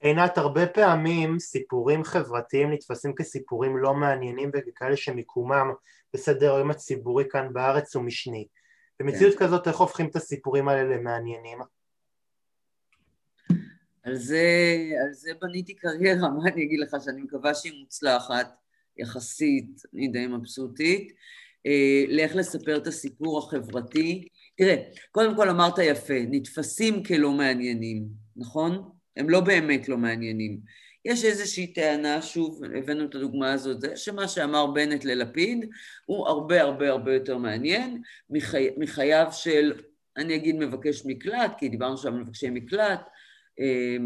עינת, הרבה פעמים סיפורים חברתיים נתפסים כסיפורים לא מעניינים וככאלה שמיקומם בסדר היום הציבורי כאן בארץ הוא משני. במציאות כן. כזאת איך הופכים את הסיפורים האלה למעניינים? על זה, על זה בניתי קריירה, מה אני אגיד לך, שאני מקווה שהיא מוצלחת, יחסית, אני די מבסוטית. אה, לאיך לספר את הסיפור החברתי. תראה, קודם כל אמרת יפה, נתפסים כלא מעניינים, נכון? הם לא באמת לא מעניינים. יש איזושהי טענה, שוב, הבאנו את הדוגמה הזאת, זה שמה שאמר בנט ללפיד הוא הרבה הרבה הרבה יותר מעניין מחי, מחייו של, אני אגיד מבקש מקלט, כי דיברנו שם על מבקשי מקלט, אה,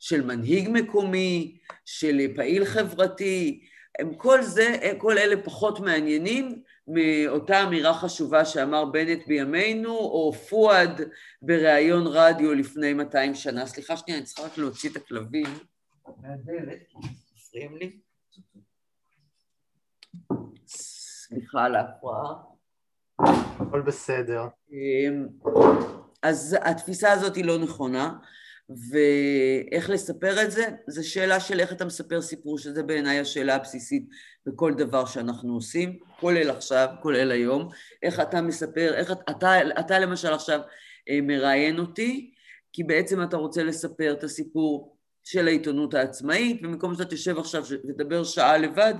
של מנהיג מקומי, של פעיל חברתי, הם כל זה, כל אלה פחות מעניינים מאותה אמירה חשובה שאמר בנט בימינו, או פואד בריאיון רדיו לפני 200 שנה. סליחה שנייה, אני צריכה רק להוציא את הכלבים מהדלת, מפריעים לי. סליחה על ההפרעה. הכל בסדר. אמ, אז התפיסה הזאת היא לא נכונה. ואיך לספר את זה, זו שאלה של איך אתה מספר סיפור, שזה בעיניי השאלה הבסיסית בכל דבר שאנחנו עושים, כולל עכשיו, כולל היום, איך אתה מספר, איך אתה, אתה למשל עכשיו אה, מראיין אותי, כי בעצם אתה רוצה לספר את הסיפור של העיתונות העצמאית, במקום שאתה תשב עכשיו ותדבר שעה לבד,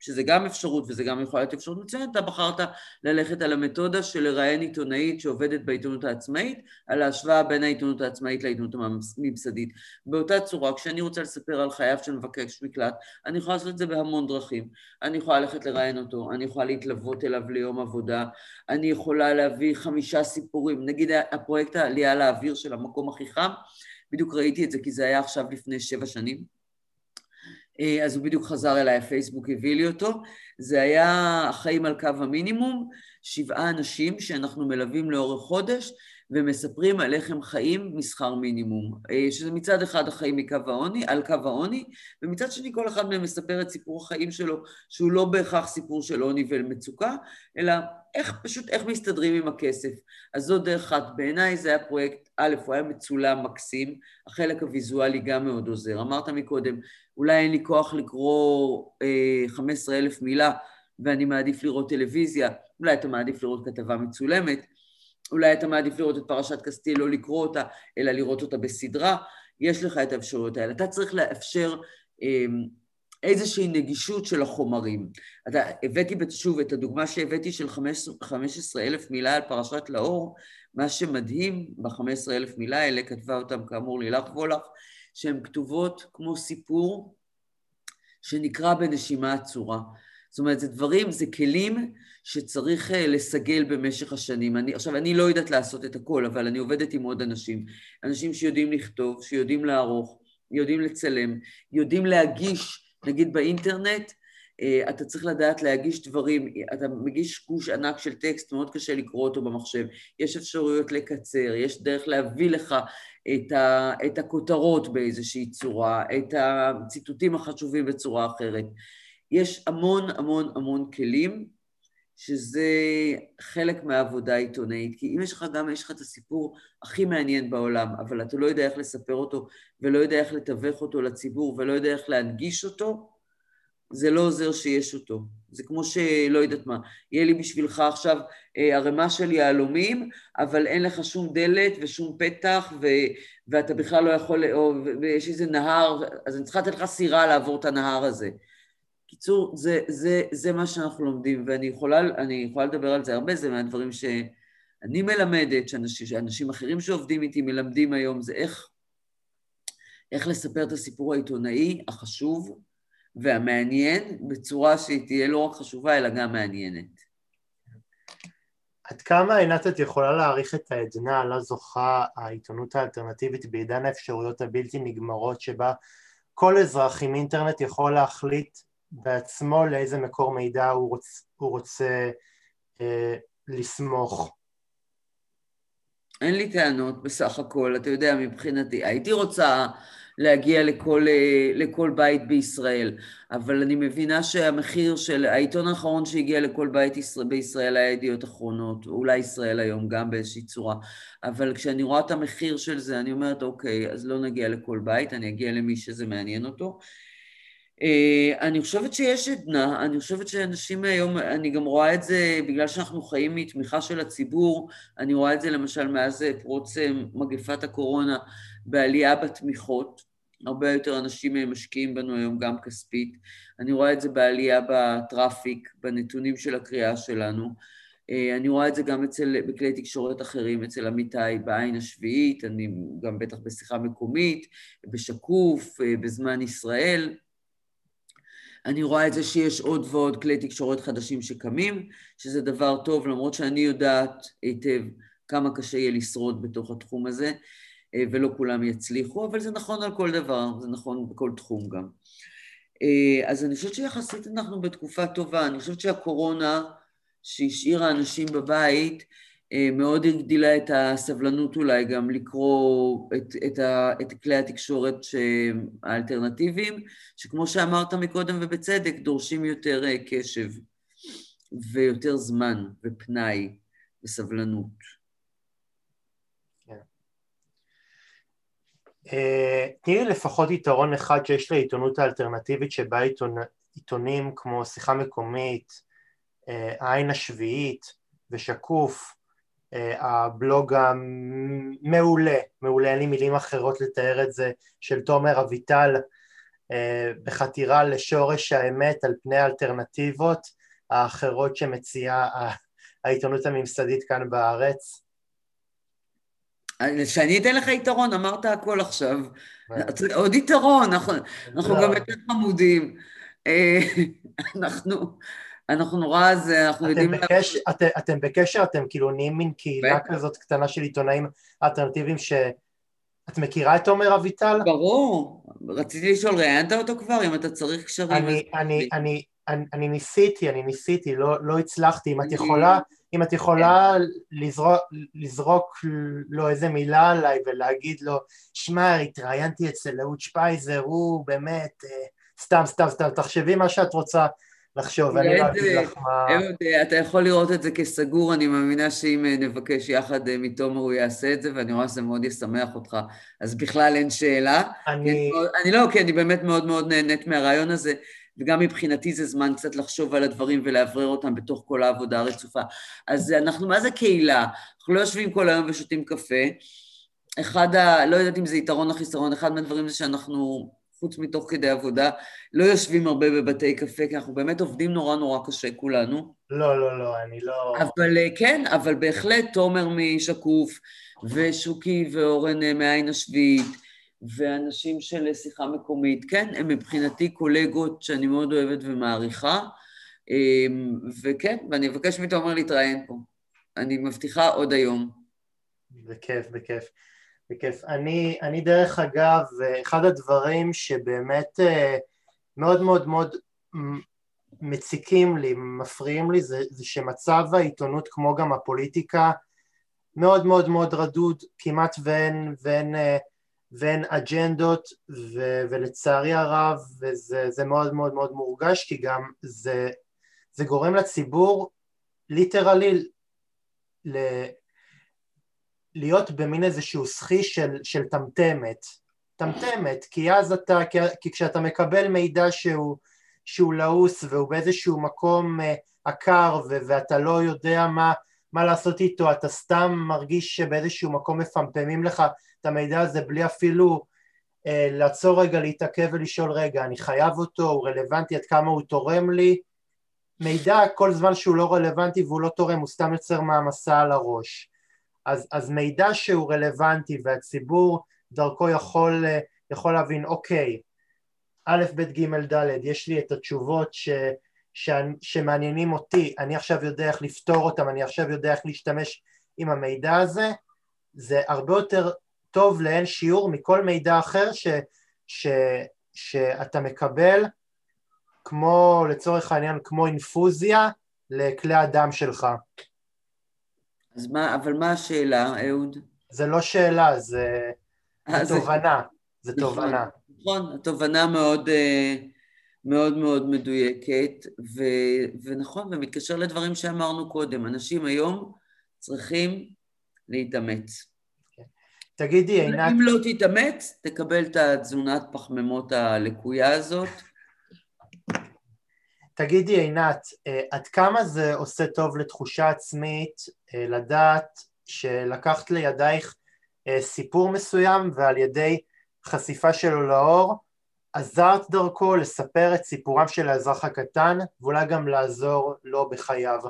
שזה גם אפשרות וזה גם יכול להיות אפשרות מצוינת, אתה בחרת ללכת על המתודה של לראיין עיתונאית שעובדת בעיתונות העצמאית, על ההשוואה בין העיתונות העצמאית לעיתונות הממסדית. באותה צורה, כשאני רוצה לספר על חייו של מבקש מקלט, אני יכולה לעשות את זה בהמון דרכים. אני יכולה ללכת לראיין אותו, אני יכולה להתלוות אליו ליום עבודה, אני יכולה להביא חמישה סיפורים, נגיד הפרויקט העלייה לאוויר של המקום הכי חם, בדיוק ראיתי את זה כי זה היה עכשיו לפני שבע שנים. אה, אז הוא בדיוק חזר אליי, הפייסבוק הביא לי אותו. זה היה החיים על קו המינימום, שבעה אנשים שאנחנו מלווים לאורך חודש ומספרים על איך הם חיים משכר מינימום. אה, שזה מצד אחד החיים מקו העוני, על קו העוני, ומצד שני כל אחד מהם מספר את סיפור החיים שלו, שהוא לא בהכרח סיפור של עוני ומצוקה, אלא איך, פשוט איך מסתדרים עם הכסף. אז זו דרך אחת. בעיניי זה היה פרויקט, א', הוא היה מצולם מקסים, החלק הוויזואלי גם מאוד עוזר. אמרת מקודם, אולי אין לי כוח לקרוא אה, 15 אלף מילה ואני מעדיף לראות טלוויזיה, אולי אתה מעדיף לראות כתבה מצולמת, אולי אתה מעדיף לראות את פרשת קסטיל, לא לקרוא אותה, אלא לראות אותה בסדרה, יש לך את האפשרויות האלה. אתה צריך לאפשר אה, איזושהי נגישות של החומרים. אתה, הבאתי שוב את הדוגמה שהבאתי של 15 אלף מילה על פרשת לאור, מה שמדהים ב-15 אלף מילה האלה, כתבה אותם כאמור לילך וולך, שהן כתובות כמו סיפור שנקרא בנשימה עצורה. זאת אומרת, זה דברים, זה כלים שצריך אה, לסגל במשך השנים. אני, עכשיו, אני לא יודעת לעשות את הכל, אבל אני עובדת עם עוד אנשים. אנשים שיודעים לכתוב, שיודעים לערוך, יודעים לצלם, יודעים להגיש, נגיד באינטרנט, אה, אתה צריך לדעת להגיש דברים, אתה מגיש גוש ענק של טקסט, מאוד קשה לקרוא אותו במחשב, יש אפשרויות לקצר, יש דרך להביא לך את, ה, את הכותרות באיזושהי צורה, את הציטוטים החשובים בצורה אחרת. יש המון המון המון כלים, שזה חלק מהעבודה העיתונאית, כי אם יש לך גם, יש לך את הסיפור הכי מעניין בעולם, אבל אתה לא יודע איך לספר אותו, ולא יודע איך לתווך אותו לציבור, ולא יודע איך להנגיש אותו, זה לא עוזר שיש אותו. זה כמו שלא יודעת מה, יהיה לי בשבילך עכשיו אה, ערימה של יהלומים, אבל אין לך שום דלת ושום פתח, ו, ואתה בכלל לא יכול, או, ויש איזה נהר, אז אני צריכה לתת לך סירה לעבור את הנהר הזה. קיצור, זה, זה, זה מה שאנחנו לומדים, ואני יכולה, יכולה לדבר על זה הרבה, זה מהדברים שאני מלמדת, שאנשים, שאנשים אחרים שעובדים איתי מלמדים היום, זה איך, איך לספר את הסיפור העיתונאי החשוב, והמעניין בצורה שהיא תהיה לא רק חשובה אלא גם מעניינת. עד כמה עינת את יכולה להעריך את העדנה לה זוכה העיתונות האלטרנטיבית בעידן האפשרויות הבלתי נגמרות שבה כל אזרח עם אינטרנט יכול להחליט בעצמו לאיזה מקור מידע הוא, רוצ, הוא רוצה אה, לסמוך? אין לי טענות בסך הכל, אתה יודע, מבחינתי. הייתי רוצה להגיע לכל, אה, לכל בית בישראל. אבל אני מבינה שהמחיר של, העיתון האחרון שהגיע לכל בית בישראל היה ידיעות אחרונות, אולי ישראל היום גם באיזושהי צורה, אבל כשאני רואה את המחיר של זה, אני אומרת, אוקיי, אז לא נגיע לכל בית, אני אגיע למי שזה מעניין אותו. אה, אני חושבת שיש עדנה, אני חושבת שאנשים היום, אני גם רואה את זה, בגלל שאנחנו חיים מתמיכה של הציבור, אני רואה את זה למשל מאז פרוץ מגפת הקורונה בעלייה בתמיכות, הרבה יותר אנשים משקיעים בנו היום גם כספית. אני רואה את זה בעלייה בטראפיק, בנתונים של הקריאה שלנו. אה, אני רואה את זה גם אצל, בכלי תקשורת אחרים, אצל עמיתי בעין השביעית, אני גם בטח בשיחה מקומית, בשקוף, אה, בזמן ישראל. אני רואה את זה שיש עוד ועוד כלי תקשורת חדשים שקמים, שזה דבר טוב, למרות שאני יודעת היטב כמה קשה יהיה לשרוד בתוך התחום הזה. אה, ולא כולם יצליחו, אבל זה נכון על כל דבר, זה נכון בכל תחום גם. אה, אז אני חושבת שיחסית אנחנו בתקופה טובה, אני חושבת שהקורונה שהשאירה אנשים בבית מאוד הגדילה את הסבלנות אולי גם לקרוא את, את, ה, את כלי התקשורת האלטרנטיביים, שכמו שאמרת מקודם ובצדק, דורשים יותר קשב ויותר זמן ופנאי וסבלנות. אה, תני לי לפחות יתרון אחד שיש לעיתונות האלטרנטיבית שבה עיתונ... עיתונים כמו שיחה מקומית, אה, העין השביעית ושקוף, אה, הבלוג המעולה, מעולה, אין לי מילים אחרות לתאר את זה, של תומר אביטל, בחתירה לשורש האמת על פני האלטרנטיבות האחרות שמציעה העיתונות הממסדית כאן בארץ. שאני אתן לך יתרון, אמרת הכל עכשיו. עוד יתרון, אנחנו גם יותר חמודים. אה, [laughs] אנחנו... אנחנו נורא זה, אנחנו יודעים... בקש, את, אתם בקשר, אתם כאילו נהיים מין קהילה כזאת קטנה של עיתונאים אלטרנטיביים ש... את מכירה את תומר אביטל? ברור. רציתי לשאול, ראיינת אותו כבר? אם אתה צריך קשרים... אני, אני, אני, אני, אני ניסיתי, אני ניסיתי, לא, לא הצלחתי. אם את יכולה, אם את יכולה לזרוק, לזרוק לו איזה מילה עליי ולהגיד לו, שמע, התראיינתי אצל אהוד שפייזר, הוא באמת, אה, סתם, סתם, סתם, תחשבי מה שאת רוצה לחשוב, אני לא אגיד לך מה... אהוד, אה, אתה יכול לראות את זה כסגור, אני מאמינה שאם אה, נבקש יחד מתומר הוא יעשה את זה, ואני רואה שזה מאוד ישמח אותך, אז בכלל אין שאלה. אני... אני לא, כי אני באמת מאוד מאוד נהנית מהרעיון הזה. וגם מבחינתי זה זמן קצת לחשוב על הדברים ולאוורר אותם בתוך כל העבודה הרצופה. אז אנחנו, מה זה קהילה? אנחנו לא יושבים כל היום ושותים קפה. אחד ה... לא יודעת אם זה יתרון או חיסרון, אחד מהדברים זה שאנחנו, חוץ מתוך כדי עבודה, לא יושבים הרבה בבתי קפה, כי אנחנו באמת עובדים נורא נורא קשה כולנו. לא, לא, לא, אני לא... אבל אה, כן, אבל בהחלט תומר משקוף, ושוקי ואורן אה, מהעין השביעית, ואנשים של שיחה מקומית. כן, הם מבחינתי קולגות שאני מאוד אוהבת ומעריכה, אמ, וכן, ואני אבקש מתומר להתראיין פה. אני מבטיחה עוד היום. בכיף, בכיף. בכיף. אני, אני דרך אגב, אחד הדברים שבאמת אה, מאוד מאוד מאוד מציקים לי, מפריעים לי, זה, זה שמצב העיתונות כמו גם הפוליטיקה מאוד מאוד מאוד רדוד, כמעט ואין, ואין, אה, ואין אג'נדות, ו, ולצערי הרב, וזה מאוד מאוד מאוד מורגש, כי גם זה, זה גורם לציבור ליטרלי ל... להיות במין איזשהו סחי של, של טמטמת, טמטמת, כי אז אתה, כי, כי כשאתה מקבל מידע שהוא, שהוא לעוס והוא באיזשהו מקום uh, עקר ו, ואתה לא יודע מה, מה לעשות איתו, אתה סתם מרגיש שבאיזשהו מקום מפמפמים לך את המידע הזה בלי אפילו uh, לעצור רגע, להתעכב ולשאול רגע, אני חייב אותו, הוא רלוונטי, עד כמה הוא תורם לי, מידע כל זמן שהוא לא רלוונטי והוא לא תורם, הוא סתם יוצר מעמסה על הראש. אז, אז מידע שהוא רלוונטי והציבור דרכו יכול, יכול להבין, אוקיי, א', ב', ג', ד', יש לי את התשובות ש, ש, שמעניינים אותי, אני עכשיו יודע איך לפתור אותם, אני עכשיו יודע איך להשתמש עם המידע הזה, זה הרבה יותר טוב לאין שיעור מכל מידע אחר ש, ש, שאתה מקבל, כמו לצורך העניין, כמו אינפוזיה לכלי הדם שלך. אז מה, אבל מה השאלה, אהוד? זה לא שאלה, זה, זה אה, תובנה, זה נכון, תובנה. נכון, התובנה מאוד, אה, מאוד מאוד מדויקת, ו, ונכון, ומתקשר לדברים שאמרנו קודם, אנשים היום צריכים להתאמץ. תגידי, עינת... אם לא תתאמץ, תקבל את התזונת פחמימות הלקויה הזאת. תגידי עינת, אה, עד כמה זה עושה טוב לתחושה עצמית אה, לדעת שלקחת לידייך אה, סיפור מסוים ועל ידי חשיפה שלו לאור עזרת דרכו לספר את סיפורם של האזרח הקטן ואולי גם לעזור לו בחייו.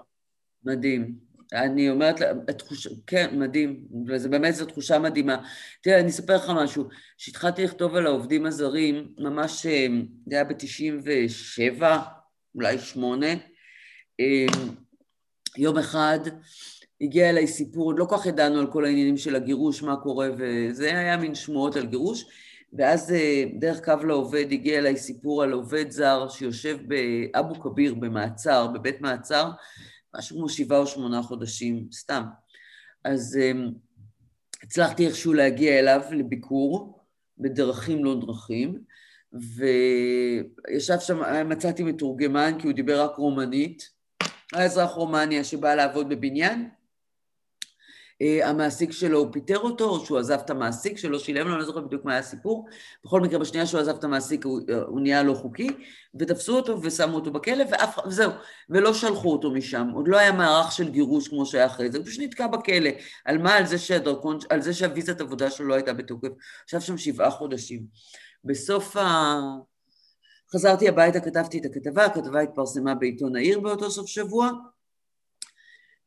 מדהים. אני אומרת, התחוש... כן, מדהים, וזה באמת זו תחושה מדהימה. תראה, אני אספר לך משהו. כשהתחלתי לכתוב על העובדים הזרים, ממש, זה היה ב-97, אולי שמונה. אמ, יום אחד הגיע אליי סיפור, עוד לא כל כך ידענו על כל העניינים של הגירוש, מה קורה, וזה היה מין שמועות על גירוש, ואז אה, דרך קו לעובד הגיע אליי סיפור על עובד זר שיושב באבו כביר במעצר, בבית מעצר, משהו כמו שבעה או שמונה חודשים, סתם. אז אמ, הצלחתי איכשהו להגיע אליו לביקור, בדרכים לא דרכים, וישב שם, מצאתי מתורגמן כי הוא דיבר רק רומנית, היה אזרח רומניה שבא לעבוד בבניין, אה, המעסיק שלו, הוא פיטר אותו, או שהוא עזב את המעסיק שלו, שילם לו, אני לא זוכר בדיוק מה היה הסיפור. בכל מקרה, בשנייה שהוא עזב את המעסיק, הוא, אה, הוא נהיה לא חוקי, ותפסו אותו ושמו אותו בכלא, ואף, וזהו, ולא שלחו אותו משם. עוד לא היה מערך של גירוש כמו שהיה אחרי זה, הוא פשוט נתקע בכלא. על מה? על זה שהדרכון, על זה שהוויזת עבודה שלו לא הייתה בתוקף. ישב שם שבעה חודשים. בסוף ה... חזרתי הביתה, כתבתי את הכתבה, הכתבה התפרסמה בעיתון העיר באותו סוף שבוע,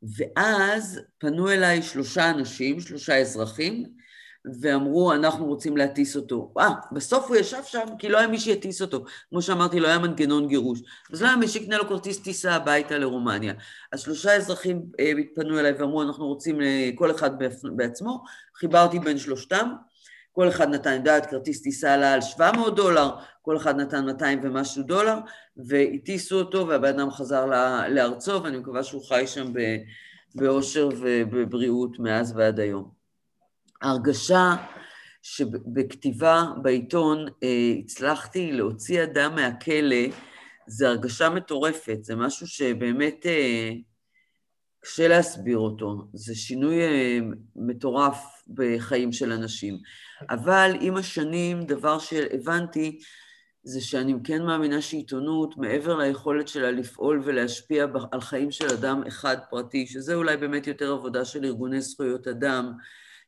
ואז פנו אליי שלושה אנשים, שלושה אזרחים, ואמרו, אנחנו רוצים להטיס אותו. אה, בסוף הוא ישב שם כי לא היה מי שיטיס אותו. כמו שאמרתי, לא היה מנגנון גירוש. אז לא היה מי שיקנה לו כרטיס טיסה הביתה לרומניה. אז שלושה אזרחים אה, פנו אליי ואמרו, אנחנו רוצים אה, כל אחד בעצמו. חיברתי בין שלושתם, כל אחד נתן, אני יודעת, כרטיס טיסה עלה על 700 דולר, כל אחד נתן 200 ומשהו דולר, והטיסו אותו והבן אדם חזר לארצו, ואני מקווה שהוא חי שם באושר ובבריאות מאז ועד היום. ההרגשה שבכתיבה בעיתון אה, הצלחתי להוציא אדם מהכלא, זה הרגשה מטורפת, זה משהו שבאמת אה, קשה להסביר אותו, זה שינוי אה, מטורף בחיים של אנשים. אבל עם השנים, דבר שהבנתי, זה שאני כן מאמינה שעיתונות, מעבר ליכולת שלה לפעול ולהשפיע על חיים של אדם אחד פרטי, שזה אולי באמת יותר עבודה של ארגוני זכויות אדם,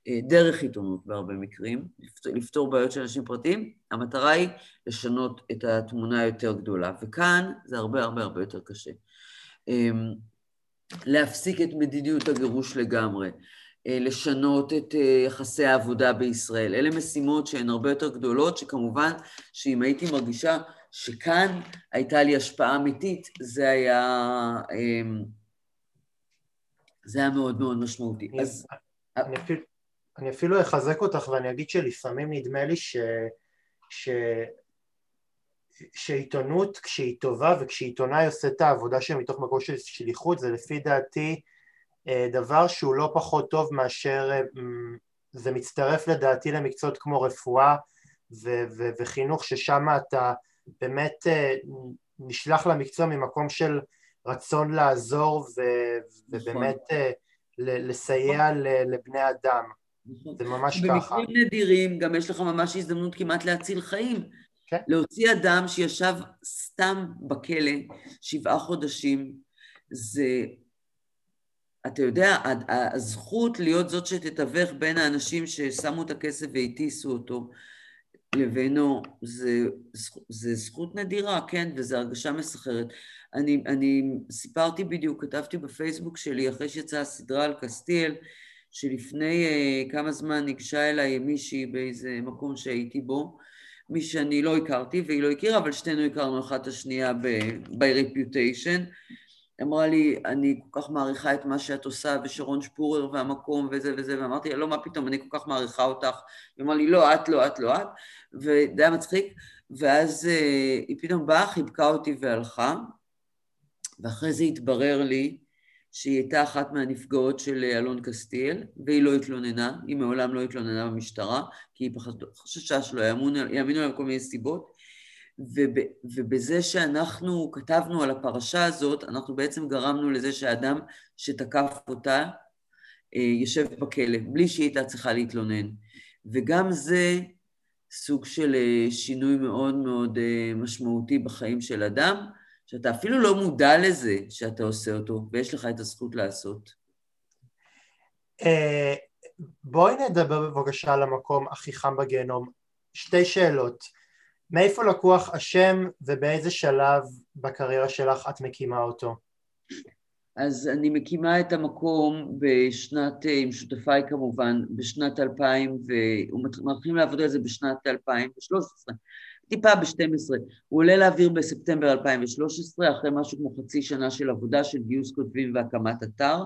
אה, דרך עיתונות בהרבה מקרים, לפתור בעיות של אנשים פרטיים, המטרה היא לשנות את התמונה היותר גדולה, וכאן זה הרבה הרבה הרבה יותר קשה. להפסיק את מדיניות הגירוש לגמרי, אה, לשנות את אה, יחסי העבודה בישראל. אלה משימות שהן הרבה יותר גדולות, שכמובן שאם הייתי מרגישה שכאן הייתה לי השפעה אמיתית, זה היה, אמ, זה היה מאוד מאוד משמעותי. אז... אני אפילו, אני אפילו אחזק אותך ואני אגיד שלפעמים נדמה לי ש... ש... שעיתונות כשהיא טובה וכשעיתונאי עושה את העבודה שלו מתוך מקום של שליחות זה לפי דעתי אה, דבר שהוא לא פחות טוב מאשר אה, זה מצטרף לדעתי למקצועות כמו רפואה ו- ו- וחינוך ששם אתה באמת אה, נשלח למקצוע ממקום של רצון לעזור ו- נכון. ובאמת לסייע לבני אדם נכון. זה ממש ככה. במקרים נדירים גם יש לך ממש הזדמנות כמעט להציל חיים. כן. להוציא אדם שישב סתם בכלא שבעה חודשים, זה, אתה יודע, הזכות להיות זאת שתתווך בין האנשים ששמו את הכסף והטיסו אותו לבינו, זה, זה זכות נדירה, כן, וזו הרגשה מסחרת. אני, אני סיפרתי בדיוק, כתבתי בפייסבוק שלי, אחרי שיצאה הסדרה על קסטיאל, שלפני uh, כמה זמן ניגשה אליי מישהי באיזה מקום שהייתי בו, מי שאני לא הכרתי והיא לא הכירה, אבל שתינו הכרנו אחת השנייה ב-reputation. אמרה לי, אני כל כך מעריכה את מה שאת עושה, ושרון שפורר והמקום וזה וזה, ואמרתי לה, לא, מה פתאום, אני כל כך מעריכה אותך. היא אמרה לי, לא, את, לא, את, לא, את, וזה היה מצחיק. ואז אה, היא פתאום באה, חיבקה אותי והלכה, ואחרי זה התברר לי שהיא הייתה אחת מהנפגעות של אה, אלון קסטיאל, והיא לא התלוננה, היא מעולם לא התלוננה במשטרה, כי היא חששה שלא יאמינו לה כל מיני סיבות, וב, ובזה שאנחנו כתבנו על הפרשה הזאת, אנחנו בעצם גרמנו לזה שהאדם שתקף אותה אה, יושב בכלא, בלי שהיא הייתה צריכה להתלונן. וגם זה סוג של אה, שינוי מאוד מאוד משמעותי בחיים של אדם, שאתה אפילו לא מודע לזה שאתה עושה אותו, ויש לך את הזכות לעשות. אה, בואי נדבר בבקשה על המקום הכי חם בגיהנום. שתי שאלות. מאיפה לקוח השם ובאיזה שלב בקריירה שלך את מקימה אותו? אז אני מקימה את המקום בשנת, אה, עם שותפיי כמובן, בשנת 2000, ומתחילים לעבוד על זה בשנת 2013. טיפה ב-12. הוא עולה לאוויר בספטמבר 2013, אחרי משהו כמו חצי שנה של עבודה של גיוס כותבים והקמת אתר.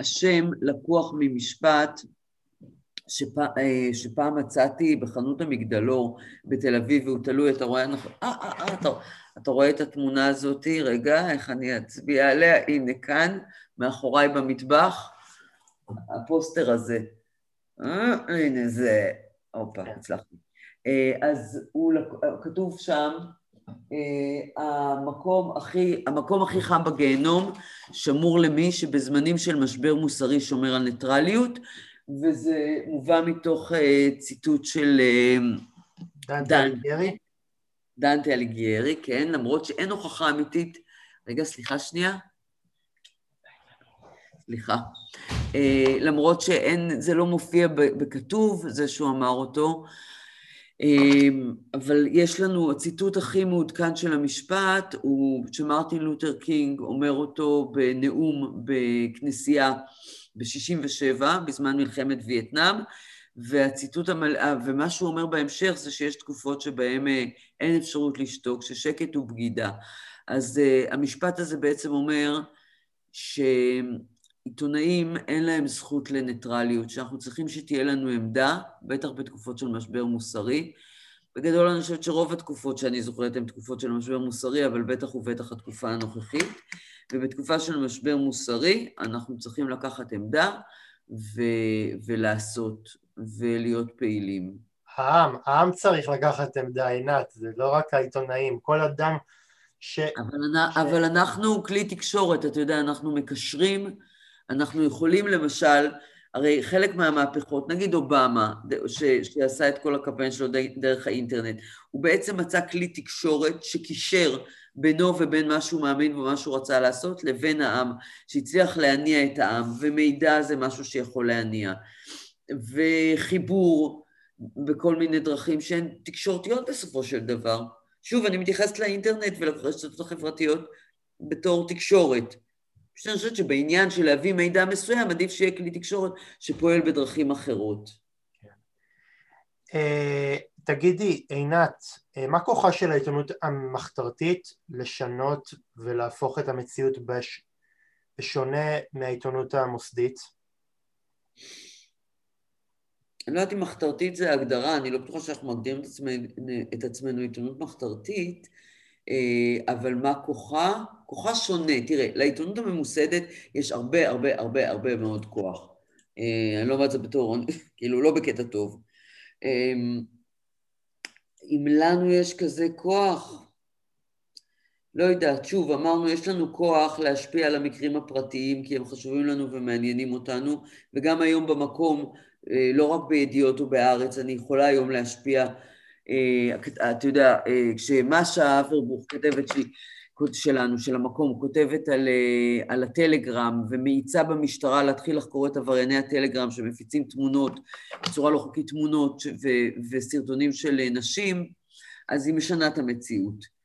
השם לקוח ממשפט שפ... אה, שפעם מצאתי בחנות המגדלור בתל אביב, והוא תלוי, אתה רואה, נכון, אה, אה, אה, אתה, אתה רואה את התמונה הזאת, רגע, איך אני אצביע עליה, הנה כאן, מאחוריי במטבח, הפוסטר הזה. אה, הנה זה, הופה, הצלחתי. אה, אז הוא, כתוב שם, אה, המקום הכי, המקום הכי חם בגיהנום שמור למי שבזמנים של משבר מוסרי שומר על ניטרליות, וזה מובא מתוך אה, ציטוט של דנטה אליגיירי. דנטה אליגיירי, כן, למרות שאין הוכחה אמיתית. רגע, סליחה שנייה. סליחה. למרות שאין, זה לא מופיע בכתוב, זה שהוא אמר אותו. אמ, אבל יש לנו, הציטוט הכי מעודכן של המשפט הוא שמרטין לותר קינג אומר אותו בנאום בכנסייה ב-67' בזמן מלחמת וייטנאם והציטוט המלא, ומה שהוא אומר בהמשך זה שיש תקופות שבהן אה, אין אפשרות לשתוק, ששקט הוא בגידה. אז uh, המשפט הזה בעצם אומר ש... עיתונאים אין להם זכות לניטרליות, שאנחנו צריכים שתהיה לנו עמדה, בטח בתקופות של משבר מוסרי. בגדול אני חושבת שרוב התקופות שאני זוכרת הן תקופות של משבר מוסרי, אבל בטח ובטח התקופה הנוכחית. ובתקופה של משבר מוסרי אנחנו צריכים לקחת עמדה ו- ולעשות ולהיות פעילים. העם, העם צריך לקחת עמדה, עינת, זה לא רק העיתונאים, כל אדם ש... אבל, ש... אבל אנחנו כלי תקשורת, אתה יודע, אנחנו מקשרים אנחנו יכולים למשל, הרי חלק מהמהפכות, נגיד אובמה, ש, שעשה את כל הקמפיין שלו דרך האינטרנט, הוא בעצם מצא כלי תקשורת שקישר בינו ובין מה שהוא מאמין ומה שהוא רצה לעשות לבין העם, שהצליח להניע את העם, ומידע זה משהו שיכול להניע, וחיבור בכל מיני דרכים שהן תקשורתיות בסופו של דבר. שוב, אני מתייחסת לאינטרנט ולרשתות החברתיות בתור תקשורת. פשוט אני חושבת שבעניין של להביא מידע מסוים, עדיף שיהיה כלי תקשורת שפועל בדרכים אחרות. אה, תגידי, עינת, אה, מה כוחה של העיתונות המחתרתית לשנות ולהפוך את המציאות בש... בשונה מהעיתונות המוסדית? אני לא יודעת אם מחתרתית זה הגדרה, אני לא בטוחה שאנחנו מגדירים את עצמנו, את עצמנו עיתונות מחתרתית, אבל מה כוחה? כוחה שונה. תראה, לעיתונות הממוסדת יש הרבה הרבה הרבה הרבה מאוד כוח. אה, אני לא אומרת את זה בתור, [laughs] כאילו לא בקטע טוב. אה, אם לנו יש כזה כוח, לא יודעת, שוב, אמרנו, יש לנו כוח להשפיע על המקרים הפרטיים כי הם חשובים לנו ומעניינים אותנו, וגם היום במקום, אה, לא רק בידיעות ובארץ, אני יכולה היום להשפיע, אה, אתה יודע, אה, כשמשה אברבוך כותבת שהיא שלנו, של המקום, כותבת על, על הטלגרם ומאיצה במשטרה להתחיל לחקור את עברייני הטלגרם שמפיצים תמונות, בצורה לא חוקית תמונות ו, וסרטונים של נשים, אז היא משנה את המציאות.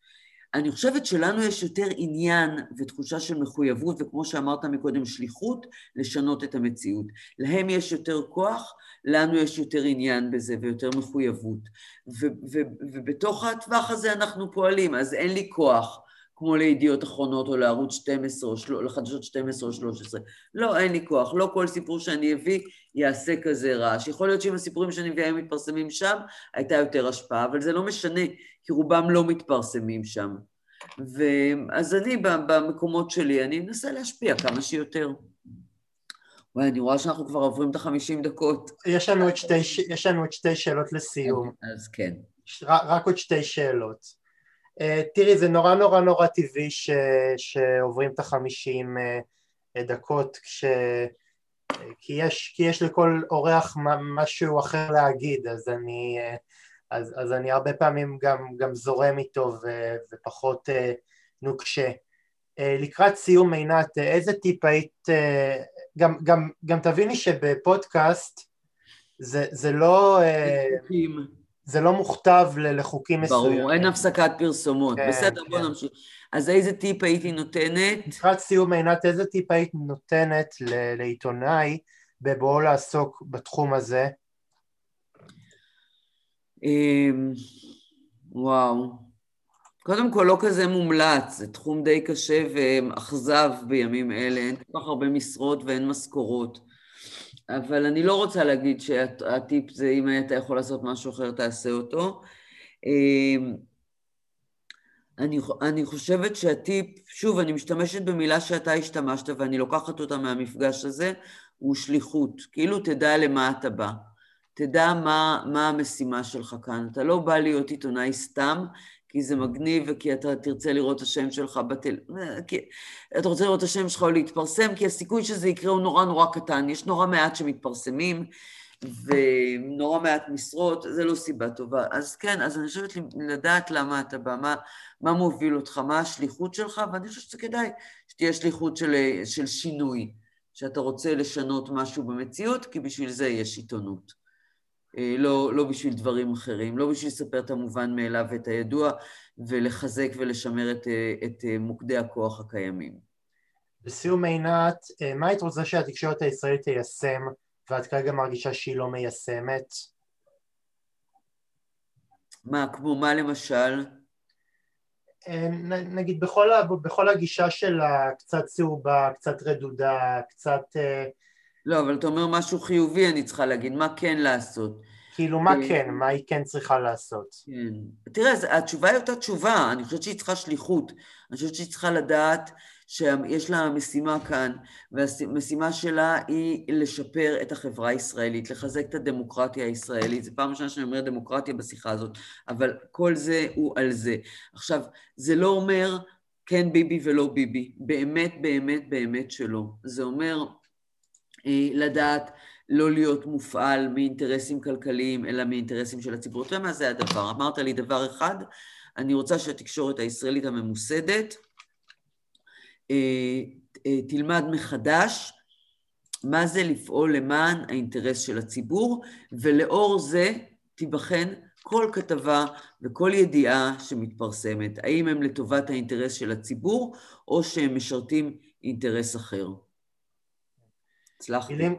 אני חושבת שלנו יש יותר עניין ותחושה של מחויבות, וכמו שאמרת מקודם, שליחות, לשנות את המציאות. להם יש יותר כוח, לנו יש יותר עניין בזה ויותר מחויבות. ו- ו- ובתוך הטווח הזה אנחנו פועלים, אז אין לי כוח. כמו לידיעות אחרונות או לערוץ 12 או של... לחדשות 12 או 13. לא, אין לי כוח. לא כל סיפור שאני אביא יעשה כזה רעש. יכול להיות שאם הסיפורים שאני מביאה מתפרסמים שם, הייתה יותר השפעה, אבל זה לא משנה, כי רובם לא מתפרסמים שם. ואז אני במקומות שלי, אני מנסה להשפיע כמה שיותר. וואי, אני רואה שאנחנו כבר עוברים את החמישים דקות. יש לנו עוד שתי, [laughs] יש לנו עוד שתי שאלות לסיום. אז כן. רק עוד שתי שאלות. אה, תראי, זה נורא נורא נורא טבעי ש, שעוברים את החמישים אה, דקות, כש, כי, יש, כי יש לכל אורח משהו אחר להגיד, אז אני, אה, אז, אז אני הרבה פעמים גם, גם זורם איתו ו, ופחות נוקשה. לקראת סיום עינת, איזה טיפ היית, גם, גם, גם תביני שבפודקאסט זה, זה לא... זה לא מוכתב לחוקים מסוימים. ברור, אין הפסקת פרסומות. כן, בסדר, כן. בוא נמשיך. אז איזה טיפ הייתי נותנת? לקראת סיום עינת, איזה טיפ היית נותנת לעיתונאי בבואו לעסוק בתחום הזה? אמ, וואו. קודם כל, לא כזה מומלץ, זה תחום די קשה ואכזב בימים אלה, אין כל כך הרבה משרות ואין משכורות. אבל אני לא רוצה להגיד שהטיפ זה אם אתה יכול לעשות משהו אחר, תעשה אותו. אמ, אני, אני חושבת שהטיפ, שוב, אני משתמשת במילה שאתה השתמשת ואני לוקחת אותה מהמפגש הזה, הוא שליחות. כאילו תדע למה אתה בא. תדע מה, מה המשימה שלך כאן. אתה לא בא להיות עיתונאי סתם, כי זה מגניב וכי אתה תרצה לראות את השם שלך בטל... כי אתה רוצה לראות את השם שלך או להתפרסם, כי הסיכוי שזה יקרה הוא נורא נורא קטן. יש נורא מעט שמתפרסמים ונורא מעט משרות, זה לא סיבה טובה. אז כן, אז אני חושבת לדעת למה אתה בא, מה, מה מוביל אותך, מה השליחות שלך, ואני חושבת שזה כדאי שתהיה שליחות של, של שינוי, שאתה רוצה לשנות משהו במציאות, כי בשביל זה יש עיתונות. אה, לא, לא בשביל דברים אחרים, לא בשביל לספר את המובן מאליו ואת הידוע ולחזק ולשמר את, אה, את אה, מוקדי הכוח הקיימים. לסיום עינת, מה היית רוצה שהתקשורת הישראלית תיישם ואת כרגע מרגישה שהיא לא מיישמת? מה, כמו מה למשל? נגיד בכל, בכל הגישה שלה, קצת צהובה, קצת רדודה, קצת לא, אבל אתה אומר משהו חיובי אני צריכה להגיד, מה כן לעשות. כאילו, מה אה, כן? מה היא כן צריכה לעשות? כן. תראה, התשובה היא אותה תשובה, אני חושבת שהיא צריכה שליחות. אני חושבת שהיא צריכה לדעת שיש לה משימה כאן, והמשימה שלה היא לשפר את החברה הישראלית, לחזק את הדמוקרטיה הישראלית. זו פעם ראשונה שאני אומרת דמוקרטיה בשיחה הזאת, אבל כל זה הוא על זה. עכשיו, זה לא אומר כן ביבי ולא ביבי. באמת, באמת, באמת שלא. זה אומר לדעת לא להיות מופעל מאינטרסים כלכליים, אלא מאינטרסים של הציבור. אתה יודע מה זה הדבר? אמרת לי דבר אחד, אני רוצה שהתקשורת הישראלית הממוסדת אה, אה, תלמד מחדש מה זה לפעול למען האינטרס של הציבור, ולאור זה תיבחן כל כתבה וכל ידיעה שמתפרסמת, האם הם לטובת האינטרס של הציבור או שהם משרתים אינטרס אחר. הצלחתי. מילים,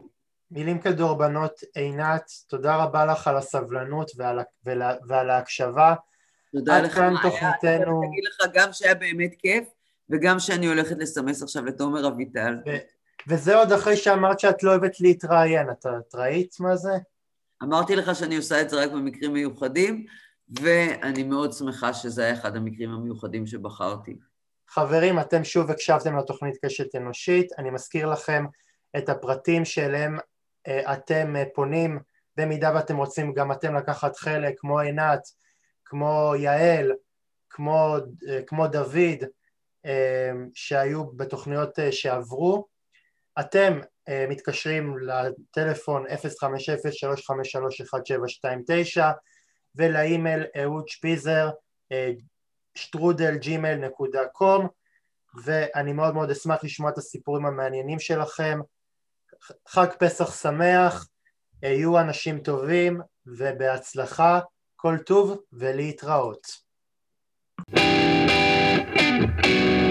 מילים כדורבנות, עינת, תודה רבה לך על הסבלנות ועל, ועל, ועל ההקשבה. תודה לך, כאן תוכניתנו... אני אגיד לך גם שהיה באמת כיף, וגם שאני הולכת לסמס עכשיו לתומר אביטל. ו- וזה עוד אחרי שאמרת שאת לא אוהבת להתראיין, את ראית מה זה? אמרתי לך שאני עושה את זה רק במקרים מיוחדים, ואני מאוד שמחה שזה היה אחד המקרים המיוחדים שבחרתי. חברים, אתם שוב הקשבתם לתוכנית קשת אנושית, אני מזכיר לכם את הפרטים שאליהם אה, אתם אה, פונים, במידה ואתם רוצים גם אתם לקחת חלק, כמו עינת, כמו יעל, כמו, אה, כמו דוד, שהיו בתוכניות שעברו. אתם מתקשרים לטלפון 050-353-1729 ולאימייל אהוד שפיזר שטרודל ג'ימייל נקודה קום ואני מאוד מאוד אשמח לשמוע את הסיפורים המעניינים שלכם. חג פסח שמח, יהיו אנשים טובים ובהצלחה, כל טוב ולהתראות. thank you